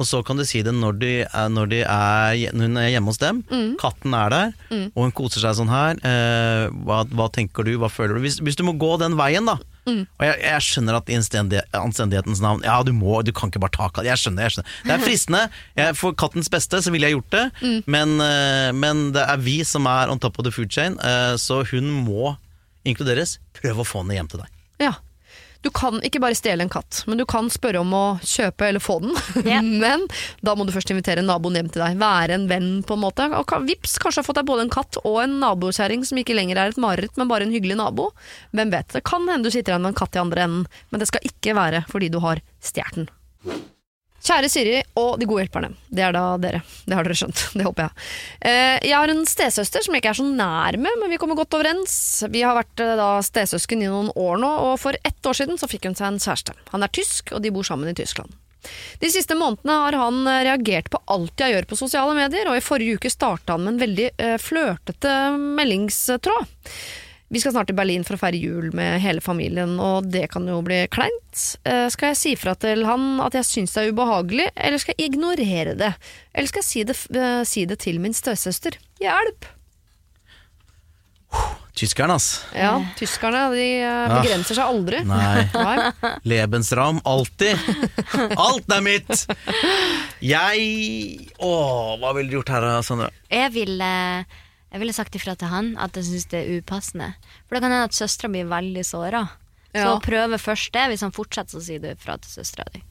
Og så kan du si det når, de er, når, de er, når hun er hjemme hos dem. Katten er der, og hun koser seg sånn her. Eh, hva, hva tenker du, hva føler du? Hvis, hvis du må gå den veien, da. Og jeg, jeg skjønner at i anstendighetens navn Ja, du må, du kan ikke bare ta katt. Jeg skjønner, jeg skjønner. Det er fristende. Jeg, for kattens beste så ville jeg gjort det, men, eh, men det er vi som er on top of the food chain, eh, så hun må inkluderes. Prøv å få henne hjem til deg. Ja. Du kan ikke bare stjele en katt, men du kan spørre om å kjøpe eller få den. Yeah. men da må du først invitere naboen hjem til deg. Være en venn, på en måte. Og vips, kanskje har fått deg både en katt og en nabokjerring som ikke lenger er et mareritt, men bare en hyggelig nabo. Hvem vet. Det kan hende du sitter igjen med en katt i andre enden, men det skal ikke være fordi du har stjålet den. Kjære Siri og de gode hjelperne. Det er da dere. Det har dere skjønt. Det håper jeg. Eh, Jeg har en stesøster som jeg ikke er så nær med, men vi kommer godt overens. Vi har vært eh, da stesøsken i noen år nå, og for ett år siden så fikk hun seg en kjæreste. Han er tysk, og de bor sammen i Tyskland. De siste månedene har han eh, reagert på alt jeg gjør på sosiale medier, og i forrige uke starta han med en veldig flørtete meldingstråd. Vi skal snart til Berlin for å feire jul med hele familien, og det kan jo bli kleint. Eh, skal jeg si fra til han at jeg syns det er ubehagelig, eller skal jeg ignorere det? Eller skal jeg si det, eh, si det til min stesøster? Hjelp! Tyskerne, ass. Ja, tyskerne de eh, begrenser seg aldri. Nei. Nei. Lebensram, alltid. Alt er mitt! Jeg Åh, hva ville du gjort her, Sandra? Jeg ville, jeg ville sagt ifra til han at jeg syns det er upassende. For det kan hende at søstera blir veldig såra. Så Ja. prøve først det. Hvis han fortsetter, så si det ifra til søstera di.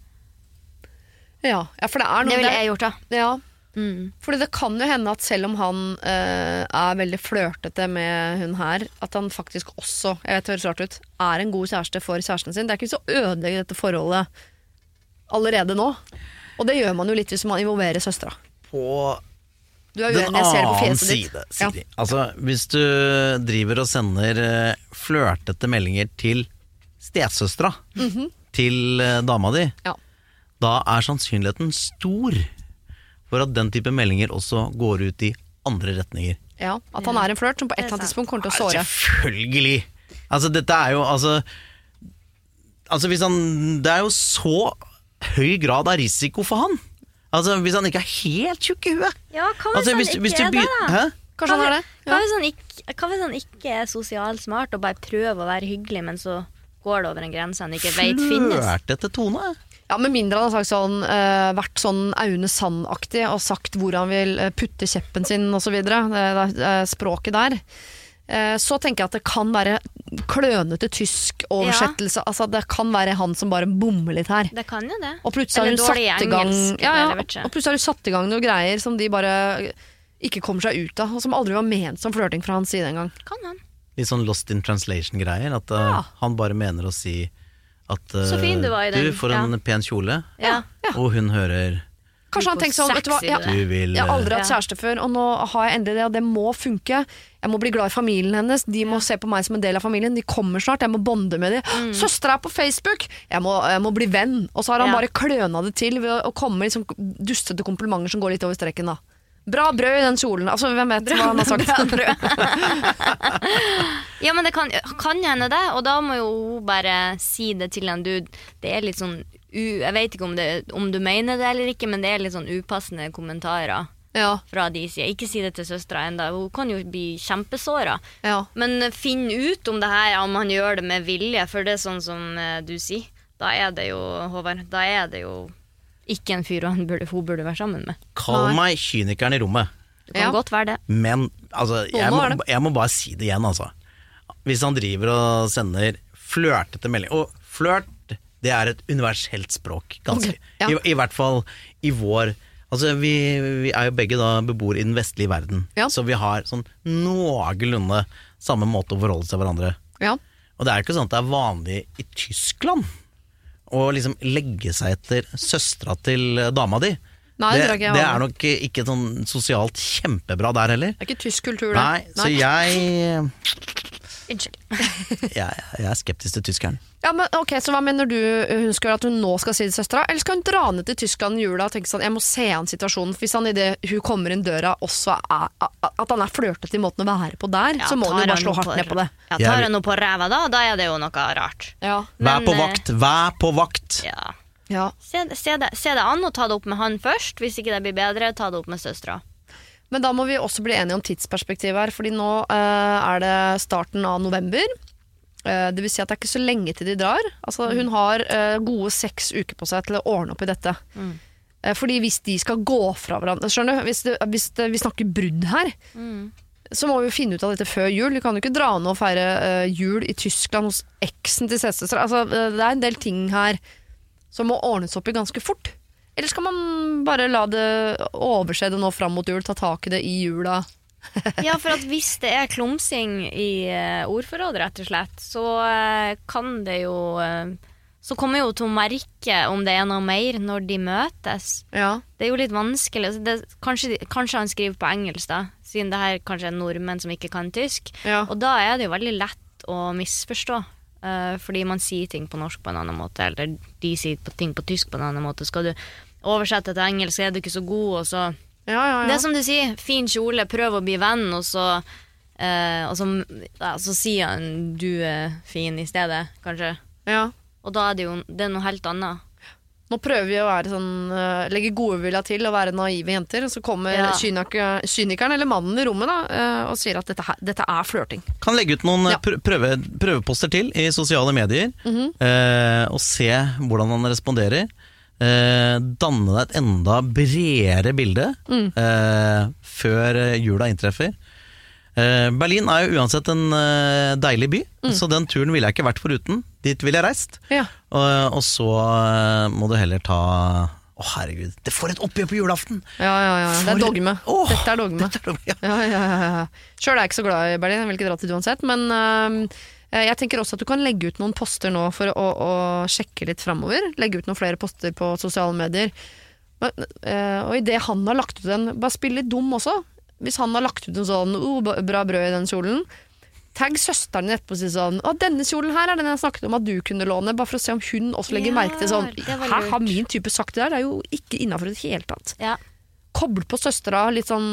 Ja, ja, for det er noe Det ville jeg gjort, da. Ja, Mm. Fordi det kan jo hende at selv om han eh, er veldig flørtete med hun her, at han faktisk også, jeg vet det høres rart ut, er en god kjæreste for kjæresten sin. Det er ikke så å ødelegge dette forholdet allerede nå. Og det gjør man jo litt hvis man involverer søstera. På Du er den uenig, jeg ser det på annen fjeset ditt. side, Siri. Altså, hvis du driver og sender uh, flørtete meldinger til stesøstera, Mhm. til eh, dama di, Ja. da er sannsynligheten stor for at den type meldinger også går ut i andre retninger. Ja, At han er en flørt som på et eller annet tidspunkt kommer til å såre. Selvfølgelig! Altså, dette er jo altså Altså, hvis han Det er jo så høy grad av risiko for han. Altså, Hvis han ikke er helt tjukk i huet. Ja, hva hvis Altså, han hvis, ikke er det, da? Hæ? Kanskje han er det? Hva hvis han ikke, hva hvis han ikke er sosialt smart og bare prøver å være hyggelig, men så går det over en grense han ikke vet finnes? Flørtete tone. Ja, Med mindre han har sagt sånn, uh, vært sånn Aune Sand-aktig og sagt hvor han vil eh, putte kjeppen sin osv. Språket der. Eh, så tenker jeg at det kan være klønete tysk oversettelse. Altså Det kan være han som bare bommer litt her. Det kan jo det. Og plutselig har hun satt i gang ja, ja. Og plutselig har hun satt i gang noen greier som de bare ikke kommer seg ut av, og som aldri var ment som flørting fra hans side engang. Kan han. Litt sånn lost in translation-greier. At uh, Ja. han bare mener å si at uh, Så fin du var i den, Du, for en pen kjole. Ja. Og hun hører Kanskje han tenker sånn, vet du hva, jeg, jeg har aldri eh, hatt kjæreste før, og nå har jeg endelig det, og det må funke. Jeg må bli glad i familien hennes, de må se på meg som en del av familien, de kommer snart, jeg må bonde med dem. Mm. Søstera er på Facebook, jeg må, jeg må bli venn. Og så har han Ja. bare kløna det til ved å- komme med liksom dustete komplimenter som går litt over streken, da. Bra brød i den kjolen. Altså, hvem vet hva han har sagt. Ja, men det kan, kan hende det, og da må jo hun bare si det til en dude. Det er litt sånn Jeg vet ikke om, det, om du mener det eller ikke, men det er litt sånn upassende kommentarer Ja, fra de sida. Ikke si det til søstera ennå, hun kan jo bli kjempesåra. ja. Men eh, finn ut om det her, om han gjør det med vilje, for det er sånn som eh, du sier. Da er det jo, Håvard, da er det jo ikke en fyr hun burde, hun burde være sammen med. Kall meg kynikeren i rommet. Det kan Ja. godt være det. Men altså, jeg, må jeg må bare si det igjen, altså. Hvis han driver og sender flørtete meldinger Og flørt, det er et universelt språk. Ganske. Ja. I, I hvert fall i vår Altså, vi, vi er jo begge da beboere i den vestlige verden, Ja. så vi har sånn noenlunde samme måte å forholde seg til hverandre. ja. Og det er ikke sånn at det er vanlig i Tyskland å liksom legge seg etter søstera til dama di. Nei, det det, det er nok ikke sånn sosialt kjempebra der heller. Det er ikke tysk kultur, det. Nei, så jeg, Unnskyld. jeg, jeg er skeptisk til tyskeren. Ja, men ok, Så hva mener du hun skal gjøre? At hun nå skal si det til søstera? Eller skal hun dra ned til Tyskland i jula og tenke sånn Jeg må se an situasjonen. Hvis han idet hun kommer inn døra også er At han er flørtete i måten å være på der, Ja, så må hun jo bare slå hardt ned på det. Ja, tar hun noe på ræva da, da er det jo noe rart. Ja. Vær på eh, vakt, vær på vakt! Ja. ja. Se, det- se, det, se det an og ta det opp med han først. Hvis ikke det blir bedre, ta det opp med søstera. Men da må vi også bli enige om tidsperspektivet her, fordi nå uh, er det starten av november. Uh, det vil si at det er ikke så lenge til de drar. Altså, Hun har uh, gode seks uker på seg til å ordne opp i dette. Eh, fordi hvis de skal gå fra hverandre Skjønner du? Hvis, det, hvis det, vi snakker brudd her, så må vi jo finne ut av dette før jul. Vi kan jo ikke dra ned og feire jul i Tyskland hos eksen til stesøstera. Altså, det er en del ting her som må ordnes opp i ganske fort. Eller skal man bare la det overse det nå fram mot jul, ta tak i det i jula? Ja, for at hvis det er klumsing i ordforrådet, rett og slett, så eh, kan det jo eh, Så kommer jo til å merke om det er noe mer når de møtes. Ja. Det er jo litt vanskelig. Altså, Det, kanskje, kanskje han skriver på engelsk, da, siden det her kanskje er nordmenn som ikke kan tysk. Ja. Og da er det jo veldig lett å misforstå. Eh, fordi man sier ting på norsk på en annen måte, eller de sier ting på tysk på en annen måte. Skal du oversette til engelsk, er du ikke så god, og så Ja, ja, Det er som du sier, fin kjole, prøv å bli venn, og så, uh, og så, ja, så sier han du er fin i stedet, kanskje. ja. Og da er det jo det er noe helt annet. Nå prøver vi å være sånn, eh, legge godvilja til og være naive jenter, og så kommer Ja. kynik- kynikeren eller mannen i rommet da, eh, og sier at dette, her, dette er flørting. Kan legge ut noen Ja. prø- prøve, prøveposter til i sosiale medier, Mhm. eh, og se hvordan han responderer. Eh, danne deg et enda bredere bilde Mm. eh, før eh, jula inntreffer. Eh, Berlin er jo uansett en eh, deilig by, Mm. så den turen ville jeg ikke vært foruten. Dit ville jeg reist. Ja. Og, og så eh, må du heller ta Å, herregud, det får et oppgjør på julaften! Ja, ja, ja. Det er dogme. Åh, Dette er dogme. Dette er dogme, ja. Ja, ja, ja. Sjøl er jeg ikke så glad i Berlin, jeg vil ikke dra til uansett. Men eh, jeg tenker også at du kan legge ut noen poster nå for å, å sjekke litt framover. Legge ut noen flere poster på sosiale medier. Men, uh, og idet han har lagt ut en Bare spill litt dum også. Hvis han har lagt ut en sånn oh, bra brød i den kjolen. Tagg søsteren din etterpå og si sånn Å, denne kjolen her er den jeg snakket om at du kunne låne, bare for å se om hun også legger Ja, merke til sånn Her har min type sagt det der? Det er jo ikke innafor i det hele tatt. Ja. Koble på søstera litt sånn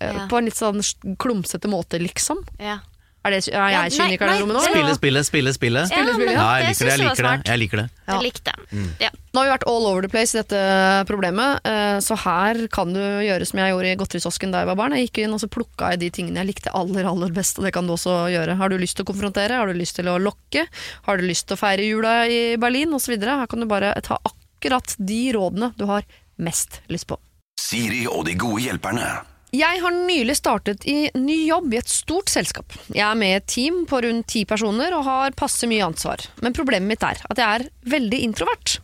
eh, Ja. På en litt sånn klumsete måte, liksom. ja. Er, det, er Ja, jeg kyniker i rommet garderoben nå? Spille, spille, spille. spille. Spille, spille, Ja, ja. jeg liker det. Jeg jeg liker det. Jeg liker det. Ja. Det likte Mm. Ja. Nå har vi vært all over the place i dette problemet, eh, så her kan du gjøre som jeg gjorde i godterisosken da jeg var barn. Jeg gikk inn og så plukka jeg de tingene jeg likte aller, aller best, og det kan du også gjøre. Har du lyst til å konfrontere? Har du lyst til å lokke? Har du lyst til å feire jula i Berlin osv.? Her kan du bare ta akkurat de rådene du har mest lyst på. Siri og de gode hjelperne. Jeg har nylig startet i ny jobb i et stort selskap. Jeg er med i et team på rundt ti personer og har passe mye ansvar. Men problemet mitt er at jeg er veldig introvert.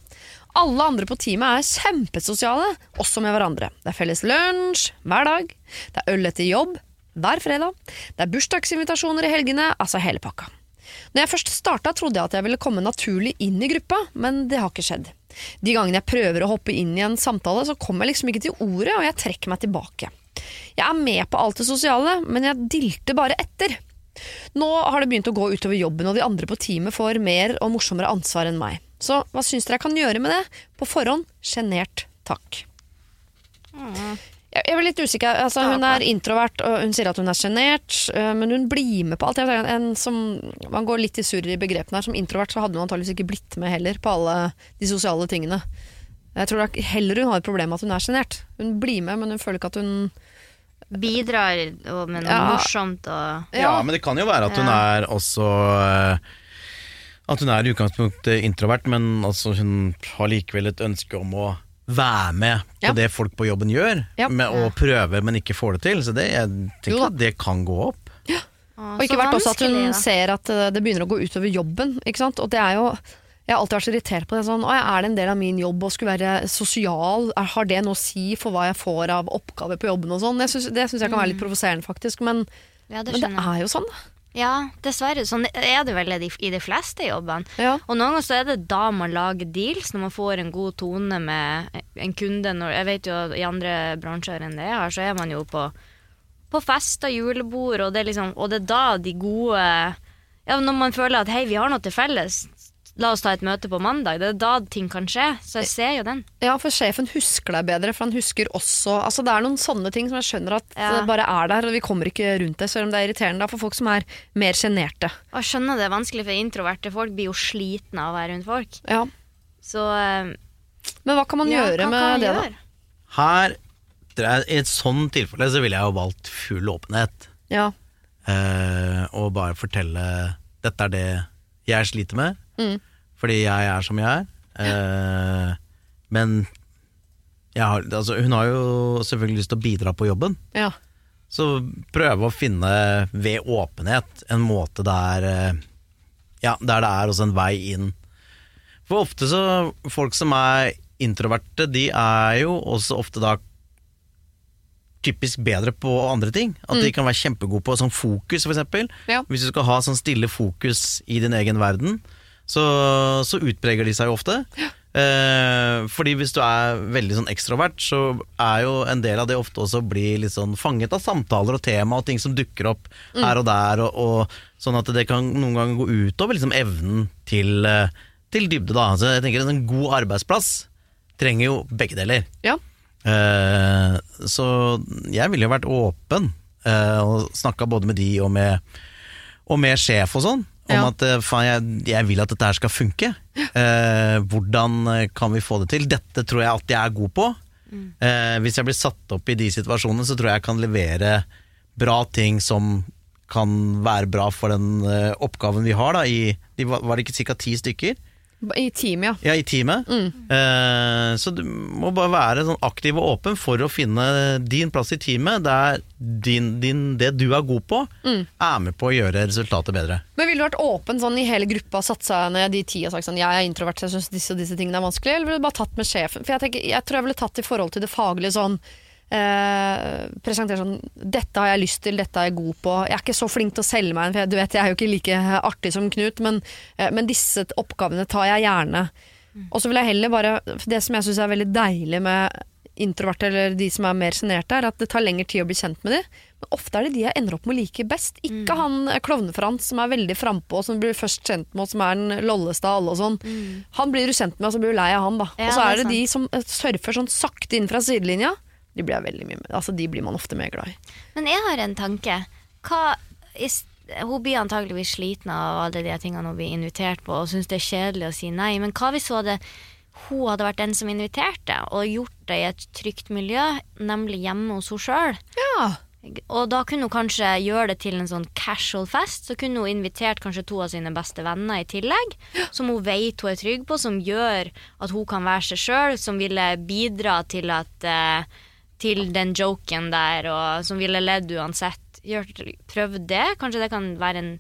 Alle andre på teamet er kjempesosiale, også med hverandre. Det er felles lunsj hver dag. Det er øl etter jobb hver fredag. Det er bursdagsinvitasjoner i helgene, altså hele pakka. Når jeg først starta, trodde jeg at jeg ville komme naturlig inn i gruppa, men det har ikke skjedd. De gangene jeg prøver å hoppe inn i en samtale, så kommer jeg liksom ikke til ordet, og jeg trekker meg tilbake. Jeg er med på alt det sosiale, men jeg dilter bare etter. Nå har det begynt å gå utover jobben, og de andre på teamet får mer og morsommere ansvar enn meg. Så hva syns dere jeg kan gjøre med det? På forhånd sjenert takk. Jeg jeg er litt usikker. Altså, hun er introvert, og hun sier at hun er sjenert, øh, men hun blir med på alt. Jeg vet En som, man går litt i surr i begrepene her. Som introvert så hadde hun antakeligvis ikke blitt med heller på alle de sosiale tingene. Jeg tror heller hun har et problem med at hun er sjenert. Hun blir med, men hun føler ikke at hun Bidrar og med noe Ja. morsomt og Ja, men det kan jo være at hun Ja. er også eh, At hun er i utgangspunktet introvert, men altså hun har likevel et ønske om å være med på Ja. det folk på jobben gjør, Ja. med å prøve, men ikke får det til. Så det, jeg tenker jo. at det kan gå opp. Ja, Og ikke vært også at hun da. ser at uh, det begynner å gå utover jobben. Ikke sant? Og det er jo jeg har alltid vært så irritert på det. Sånn, «Å, er det en del av min jobb å skulle være sosial? Har det noe å si for hva jeg får av oppgaver på jobben? og sånn? Jeg synes, det syns jeg kan være litt provoserende, faktisk. Men, Ja, det men det er jo sånn. Ja, dessverre. Sånn er det vel i de, i de fleste jobbene. Ja. Og noen ganger så er det da man lager deals, når man får en god tone med en kunde. Når, jeg vet jo i andre bransjer enn det jeg har, så er man jo på, på og julebord, og det, er liksom, og det er da de gode Ja, når man føler at hei, vi har noe til felles, la oss ta et møte på mandag. Det er da ting kan skje. Så jeg ser jo den. Ja, for sjefen husker deg bedre, for han husker også Altså Det er noen sånne ting som jeg skjønner at Ja. det bare er der, og vi kommer ikke rundt det, selv om det er irriterende da for folk som er mer sjenerte. Jeg skjønner det er vanskelig for introverte folk. Blir jo slitne av å være rundt folk. Ja. Så eh, Men hva kan man ja, gjøre kan med kan man det, da? Her, er- I et sånn tilfelle så ville jeg jo valgt full åpenhet. Ja. eh, og bare fortelle dette er det jeg sliter med, Mm. fordi jeg er som jeg er. Eh, men jeg har, altså, hun har jo selvfølgelig lyst til å bidra på jobben. ja. Så prøve å finne ved åpenhet en måte der eh, Ja, der det er også en vei inn. For ofte så Folk som er introverte, de er jo også ofte da typisk bedre på andre ting. At de kan være kjempegode på sånn fokus, eksempel. Ja. Hvis du skal ha sånn stille fokus i din egen verden, så, så utpreger de seg jo ofte. Eh, fordi hvis du er veldig sånn ekstrovert, så er jo en del av det ofte også å bli litt sånn fanget av samtaler og tema og ting som dukker opp her og der, og, og sånn at det kan noen ganger gå utover liksom evnen til, eh, til dybde, da. Så jeg tenker en god arbeidsplass trenger jo begge deler. Ja. Eh, så jeg ville jo vært åpen eh, og snakka både med de og med, og med sjef og sånn. Om Ja. at eh, faen, jeg, jeg vil at dette her skal funke. Eh, hvordan eh, kan vi få det til? Dette tror jeg at jeg er god på. Eh, hvis jeg blir satt opp i de situasjonene, så tror jeg jeg kan levere bra ting som kan være bra for den eh, oppgaven vi har. Da, i, de var, var det ikke ca. ti stykker? I team, ja. Ja, i teamet. Eh, så du må bare være sånn aktiv og åpen for å finne din plass i teamet, der din, din, det du er god på, er med på å gjøre resultatet bedre. Men ville du vært åpen sånn i hele gruppa, satt seg ned de ti og sagt sånn jeg er introvert, så jeg syns disse og disse tingene er vanskelig, eller ville du bare tatt med sjefen? For jeg, tenker, jeg tror jeg ville tatt i forhold til det faglige sånn eh, Presentere sånn Dette har jeg lyst til, dette er jeg god på. Jeg er ikke så flink til å selge meg for jeg, du vet, jeg er jo ikke like artig som Knut, men, eh, men disse oppgavene tar jeg gjerne. Og så vil jeg heller bare Det som jeg syns er veldig deilig med introverte eller de som er mer sjenerte, er at det tar lengre tid å bli kjent med de. Men ofte er det de jeg ender opp med å like best. Ikke han klovnefrans Klovne-Frans som er veldig frampå, og som blir først kjent med, og som er den lolleste av alle og sånn. Han blir du kjent med, og så blir du lei av han, da. Ja, og så det er er det de som eh, surfer sånn sakte inn fra sidelinja. De blir, mye, altså, de blir man ofte mer glad i. Men jeg har en tanke. Hva, is- hun blir antageligvis sliten av alle de tingene hun blir invitert på, og syns det er kjedelig å si nei. Men hva hvis hun hadde, hun hadde vært den som inviterte, og gjort det i et trygt miljø, nemlig hjemme hos henne sjøl? Ja. Og da kunne hun kanskje gjøre det til en sånn casual fest. Så kunne hun invitert kanskje to av sine beste venner i tillegg, som hun vet hun er trygg på, som gjør at hun kan være seg sjøl, som ville bidra til at eh, til den joken der, og som ville ledd uansett. Prøv det. Kanskje det kan være en,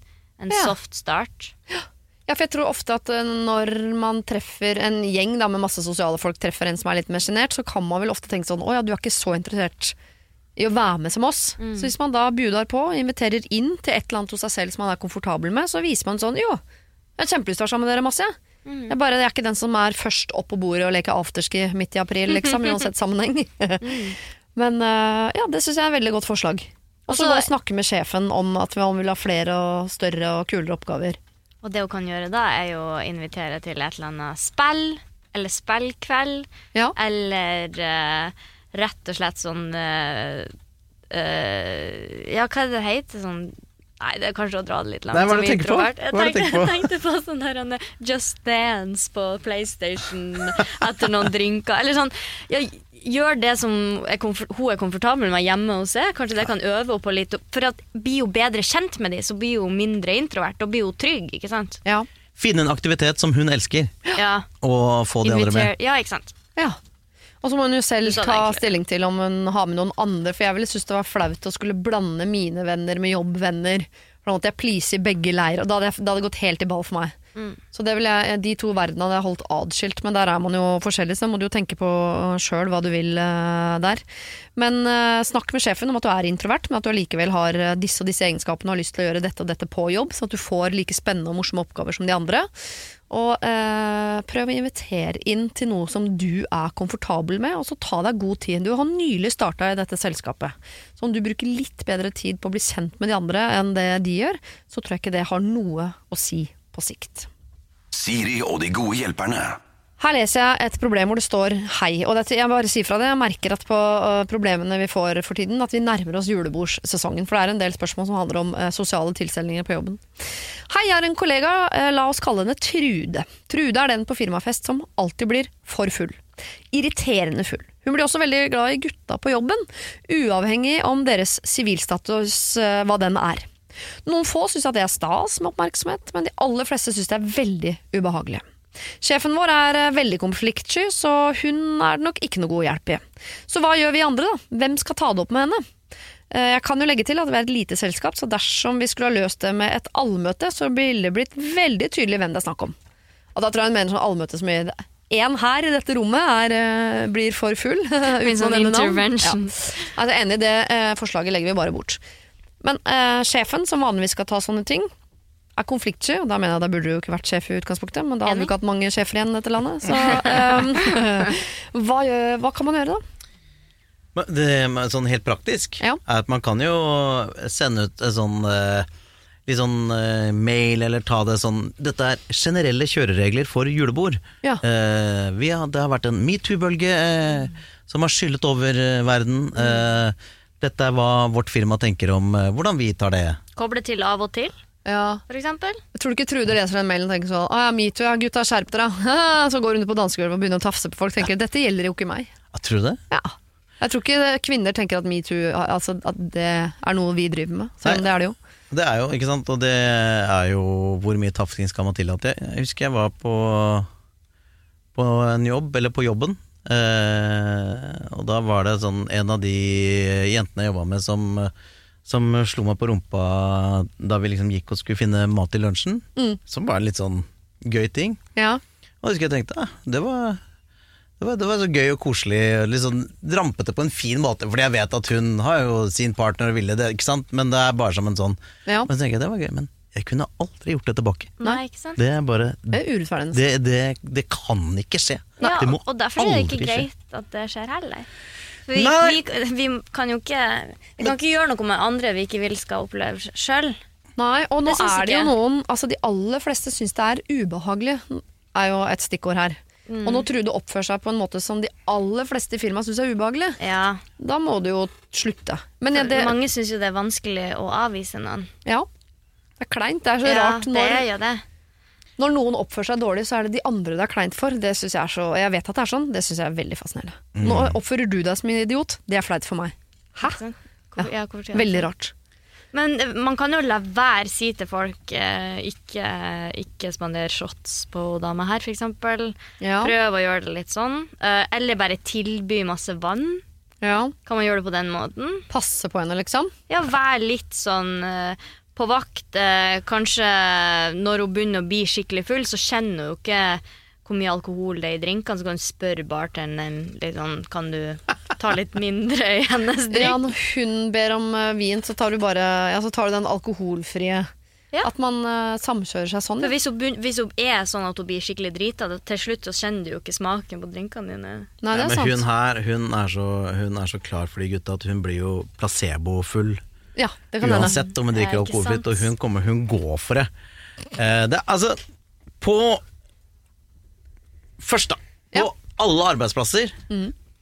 en Ja. soft start. Ja, for jeg tror ofte at eh, når man treffer en gjeng da, med masse sosiale folk, treffer en som er litt mer sjenert, så kan man vel ofte tenke sånn Å ja, du er ikke så interessert i å være med som oss. Så hvis man da bjudar på, inviterer inn til et eller annet hos seg selv som man er komfortabel med, så viser man sånn Jo, jeg har kjempelyst til å være sammen med dere masse, jeg. Jeg, bare, jeg er ikke den som er først opp på bordet og leker afterski midt i april, liksom, uansett sammenheng. Men uh, ja, det syns jeg er et veldig godt forslag. Og så bare snakke med sjefen om at han vil ha flere og større og kulere oppgaver. Og det hun kan gjøre da, er jo å invitere til et eller annet spill, eller spillkveld, Ja. eller uh, rett og slett sånn uh, Ja, hva er det det heter? Sånn Nei, det er kanskje å dra det litt langt. Nei, hva er det du tenker på? Jeg tenkte, tenker på? jeg tenkte på sånn her Just Dance på PlayStation etter noen drinker. Eller sånn ja, Gjør det som er hun er komfortabel med hjemme hos seg. Kanskje det kan øve henne på litt. For at blir hun bedre kjent med dem, så blir hun mindre introvert. Da blir hun trygg, ikke sant? Ja. Finne en aktivitet som hun elsker, Ja. og få de andre med. Ja, ikke sant. Ja. Og så må hun jo selv det ta stilling til om hun har med noen andre, for jeg ville synes det var flaut å skulle blande mine venner med jobbvenner. For da måtte jeg please i begge leirer, og da hadde, jeg, da hadde det gått helt i ball for meg. Så det vil jeg, de to verdenene hadde jeg holdt adskilt, men der er man jo forskjellig, så må du jo tenke på sjøl hva du vil uh, der. Men uh, snakk med sjefen om at du er introvert, men at du allikevel har eh, disse og disse egenskapene og har lyst til å gjøre dette og dette på jobb, sånn at du får like spennende og morsomme oppgaver som de andre. Og uh, prøv å invitere inn til noe som du er komfortabel med, og så ta deg god tid. Du har nylig starta i dette selskapet. Så om du bruker litt bedre tid på å bli kjent med de andre enn det de gjør, så tror jeg ikke det har noe å si på sikt. Siri og de gode hjelperne. Her leser jeg et problem hvor det står hei. Og jeg bare sier fra det, jeg merker at på øh, problemene vi får for tiden, at vi nærmer oss julebordsesongen. For det er en del spørsmål som handler om øh, sosiale tilstelninger på jobben. Hei, jeg har en kollega, øh, la oss kalle henne Trude. Trude er den på firmafest som alltid blir for full. Irriterende full. Hun blir også veldig glad i gutta på jobben, uavhengig om deres sivilstatus, hva den er. Noen få syns at det er stas med oppmerksomhet, men de aller fleste syns det er veldig ubehagelig. Sjefen vår er eh, veldig konfliktsky, så hun er det nok ikke noe god hjelp i. Så hva gjør vi andre, da? Hvem skal ta det opp med henne? Eh, Jeg kan jo legge til at vi er et lite selskap, så dersom vi skulle ha løst det med et allmøte, så ville det blitt veldig tydelig hvem det er snakk om. Og da tror jeg hun mener sånn allmøte som i en her i dette rommet er, eh, blir for full. uten sånn å nevne navn. intervention. Ja. Altså, enig det forslaget legger vi bare bort. Men eh, sjefen, som vanligvis skal ta sånne ting, er konfliktsky, og da mener jeg da burde du jo ikke vært sjef i utgangspunktet, men da hadde Enig. ikke hatt mange sjefer igjen i dette landet. Så eh, hva, gjør, hva kan man gjøre da? Det sånn helt praktisk Ja. er at man kan jo sende ut en sånn eh, Litt sånn uh, mail eller ta det sånn Dette er generelle kjøreregler for julebord. Ja. Uh, vi har, det har vært en metoo-bølge uh, som har skyllet over verden. Eh, dette er hva vårt firma tenker om eh, hvordan vi tar det. Koble til av og til, Ja. for eksempel. Jeg tror du ikke Trude leser den mailen og tenker sånn Å ja, metoo, ja, gutta, skjerp dere. Så går hun på dansegulvet og begynner å tafse på folk. Tenker dette gjelder jo ikke meg. Ja, tror du det? Ja. Jeg tror ikke kvinner tenker at metoo altså, at det er noe vi driver med. Selv om det er det jo. Det er jo, ikke sant, og det er jo hvor mye tafsing skal man tillate. Jeg husker jeg var på, på en jobb, eller på jobben, og da var det sånn en av de jentene jeg jobba med som, som slo meg på rumpa da vi liksom gikk og skulle finne mat til lunsjen, Mm. som var en litt sånn gøy ting. Ja. Og jeg husker jeg tenkte, ah, det var... Det var, det var så gøy og koselig, sånn rampete på en fin måte, fordi jeg vet at hun har jo sin partner og ville det, ikke sant, men det er bare som en sånn Ja. men så tenker jeg det var gøy, men Jeg kunne aldri gjort det tilbake. Nei, ikke sant? Det er bare Det er urettferdig. Det, det, det kan ikke skje. Ja, det må og derfor er det ikke aldri skje. greit at det skjer heller. For vi, vi, vi kan jo ikke Vi kan ikke gjøre noe med andre vi ikke vil skal oppleve sjøl. Nei, og nå Det er det jo noen Altså De aller fleste syns det er ubehagelig, er jo et stikkord her. Mm. Og når Trude oppfører seg på en måte som de aller fleste i firmaet syns er ubehagelig, Ja. da må du jo slutte. Men ja, det, Mange syns jo det er vanskelig å avvise noen. ja, det er kleint. Det er så Ja, rart når, det gjør det. når noen oppfører seg dårlig, så er det de andre det er kleint for. Det synes Jeg er så Jeg vet at det er sånn, det syns jeg er veldig fascinerende. Nå oppfører du deg som en idiot, det er flaut for meg. Hæ? Ja, Veldig rart. Men eh, man kan jo la være si til folk eh, ikke, ikke spander shots på dama her, f.eks. Ja. Prøv å gjøre det litt sånn. Eh, eller bare tilby masse vann. ja. Kan man gjøre det på den måten? Passe på henne, liksom. Ja, vær litt sånn eh, på vakt. eh, kanskje når hun begynner å bli skikkelig full, så kjenner hun jo ikke hvor mye alkohol det er i drinkene, så kan du spørre bartenderen litt sånn Kan du ta litt mindre i hennes drink? Ja, når hun ber om eh, vin, så tar du bare ja, så tar du den alkoholfrie. Ja. At man uh, samkjører seg sånn. For hvis hun, hvis hun er sånn at hun blir skikkelig drita, til slutt så kjenner du jo ikke smaken på drinkene dine. Nei, det Ja, er men sant. hun her hun er, så, hun er så klar for de gutta at hun blir jo placebofull Ja, det kan uansett om hun drikker alkoholfritt, og hun kommer Hun går for det. Eh, det altså På Først, da. På Ja. alle arbeidsplasser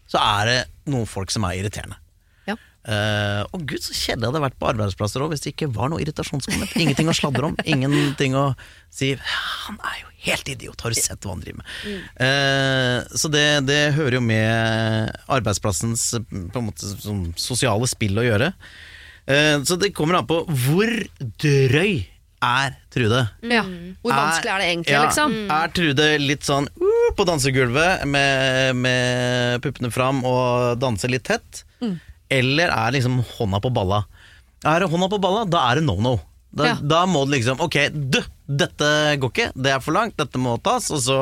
så er det noen folk som er irriterende. Ja. Eh, og gud, så kjedelig det hadde vært på arbeidsplasser òg hvis det ikke var noe irritasjonskomment. Ingenting å sladre om. Ingenting å si Han er jo helt idiot, har du sett hva han driver med? Eh, så det, det hører jo med arbeidsplassens på en måte sosiale spill å gjøre. Eh, så det kommer an på hvor drøy er Trude. Ja. Hvor vanskelig er det egentlig, ja, liksom? Er Trude litt sånn uh, på dansegulvet med, med puppene fram og danser litt tett? Mm. Eller er liksom hånda på balla? Er det hånda på balla, da er det no-no. Da, Ja. da må det liksom Ok, du, dette går ikke, det er for langt, dette må tas. Og så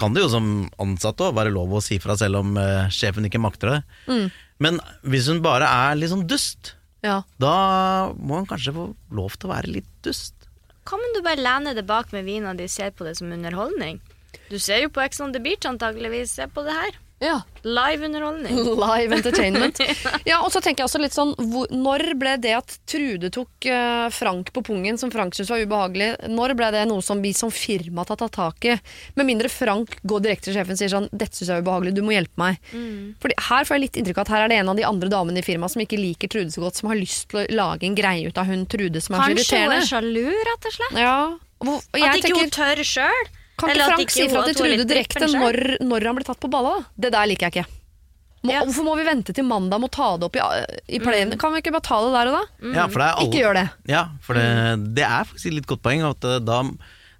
kan det jo som ansatt også være lov å si fra selv om uh, sjefen ikke makter det. Mm. Men hvis hun bare er litt sånn dust, Ja. da må han kanskje få lov til å være litt dust. Kan du bare lene deg bak med vina di og se på det som underholdning? Du ser jo på Ex on the Beach antageligvis. Se på det her. Ja. Live underholdning. Live entertainment. Ja, og så tenker jeg også litt sånn hvor, Når ble det at Trude tok uh, Frank på pungen, som Frank syntes var ubehagelig, når ble det noe som vi som firma har tatt tak i? Med mindre Frank går direkte til sjefen og sier sånn 'Dette syns jeg er ubehagelig, du må hjelpe meg'. Fordi Her får jeg litt inntrykk av at her er det en av de andre damene i firmaet som ikke liker Trude så godt, som har lyst til å lage en greie ut av hun Trude som er så Kanskje hun er sjalu, rett og slett? Ja, hvor- At ikke tenker, hun tør sjøl? Kan ikke Frank si fra til Trude direkte når, når han blir tatt på balla? da? Det der liker jeg ikke. Må, Ja. Hvorfor må vi vente til mandag med å ta det opp i, i plenen? Kan vi ikke bare ta det der og da? Ja, for det er alle, Ikke gjør det. Ja, for det, det er faktisk et litt godt poeng. At det, da,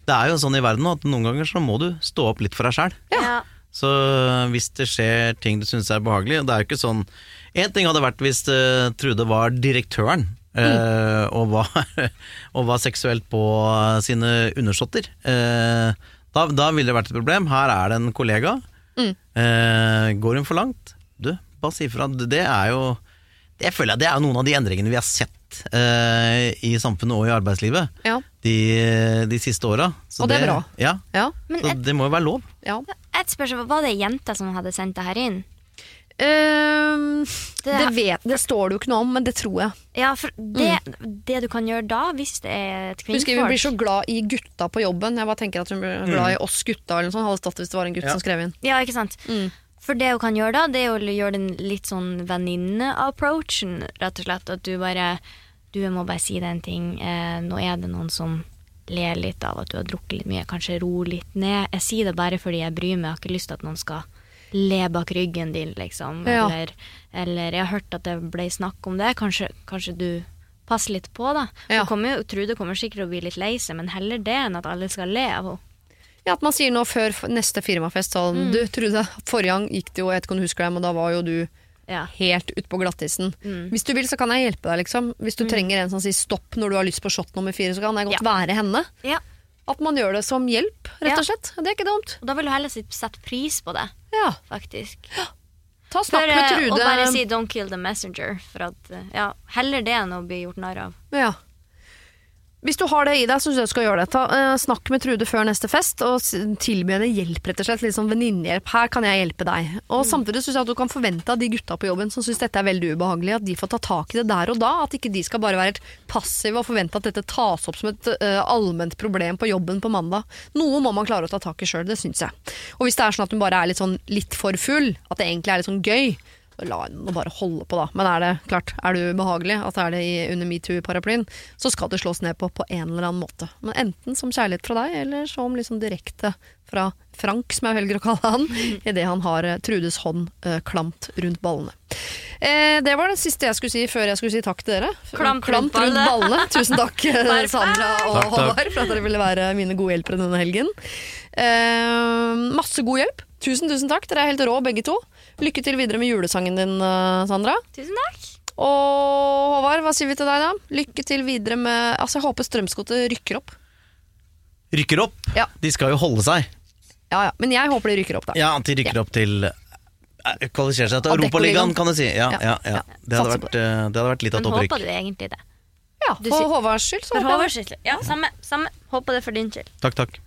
det er jo sånn i verden at noen ganger så må du stå opp litt for deg sjæl. Ja. Så hvis det skjer ting du syns er behagelig og Det er jo ikke sånn En ting hadde vært hvis uh, Trude var direktøren. eh, og, var, og var seksuelt på sine undersåtter. Eh, da, da ville det vært et problem. Her er det en kollega. Eh, går hun for langt? Du, bare si ifra. Det er jo Det føler jeg det er noen av de endringene vi har sett eh, i samfunnet og i arbeidslivet Ja. de, de siste åra. Og det er bra. Ja, Ja. Så et, det må jo være lov. ja. et spørsmål, var det jenter som hadde sendt det her inn? Ehm, Det- det, vet, det står det jo ikke noe om, men det tror jeg. Ja, for det, det du kan gjøre da, hvis det er et kvinnfolk Husker vi blir så glad i gutta på jobben. Jeg bare tenker at hun blir glad i oss gutta. Eller noe sånt. Hadde stått hvis det var en gutt Ja. som skrev inn. Ja, ikke sant? Mm. For det hun kan gjøre da, det er å gjøre den litt sånn venninne-approachen, rett og slett. At du bare Du, må bare si deg en ting. Eh, nå er det noen som ler litt av at du har drukket litt mye. Kanskje ro litt ned. Jeg sier det bare fordi jeg bryr meg. Jeg har ikke lyst til at noen skal le bak ryggen din, liksom. Ja. Eller, eller jeg har hørt at det ble snakk om det. Kanskje, kanskje du passer litt på, da. Ja. Hun kommer jo, Trude kommer sikkert til å bli litt lei seg, men heller det enn at alle skal le av henne. Ja, At man sier nå før neste firmafest sånn Du, Trude, forrige gang gikk det jo, jeg vet ikke om du husker det, men da var jo du Ja. helt utpå glattisen. Mm. Hvis du vil, så kan jeg hjelpe deg, liksom. Hvis du trenger en som sier stopp når du har lyst på shot nummer fire, så kan jeg godt Ja. være henne. ja. At man gjør det som hjelp, rett og slett. Det er ikke dumt. Og da vil du heller sette pris på det, Ja. faktisk. Ta snakk med Trude. Og bare si 'don't kill the messenger'. For at, eh, ja, heller det enn å bli gjort narr av. Ja. Hvis du har det i deg, så syns jeg du skal gjøre det. Ta, eh, snakk med Trude før neste fest, og tilby henne hjelp, rett og slett. Litt sånn venninnehjelp. Her kan jeg hjelpe deg. Og samtidig syns jeg at du kan forvente av de gutta på jobben som syns dette er veldig ubehagelig, at de får ta tak i det der og da. At ikke de skal bare være helt passive og forvente at dette tas opp som et uh, allment problem på jobben på mandag. Noe må man klare å ta tak i sjøl, det syns jeg. Og hvis det er sånn at hun bare er litt sånn litt for full, at det egentlig er litt sånn gøy, la henne bare holde på, da. Men er det klart, er det ubehagelig at er det i, under metoo-paraplyen, så skal det slås ned på på en eller annen måte. Men enten som kjærlighet fra deg, eller som liksom direkte fra Frank, som jeg velger å kalle han, idet han har eh, Trudes hånd eh, klamt rundt ballene. Eh, det var det siste jeg skulle si før jeg skulle si takk til dere. Klamt rundt rundt ballene. Tusen takk, eh, Sandra og Takk, takk. Håvard, for at dere ville være mine gode hjelpere denne helgen. Eh, masse god hjelp. Tusen, tusen takk. Dere er helt rå, begge to. Lykke til videre med julesangen din, eh, Sandra. Tusen takk. Og Håvard, hva sier vi til deg, da? Lykke til videre med Altså, jeg håper Strømsgodset rykker opp. Rykker opp. Ja. De skal jo holde seg. Ja, ja. Men jeg håper de rykker opp, da. Ja, de rykker opp til eh, Kvalifiserer seg til. Europaligaen, kan du si. Ja, Ja, ja, ja. ja. Det, hadde vært, eh, det hadde vært litt av Men et opprykk. håper du egentlig det? Ja, For Håvards skyld, så For. Håvards skyld. Ja, samme, samme. Håper det for din skyld. Takk, takk.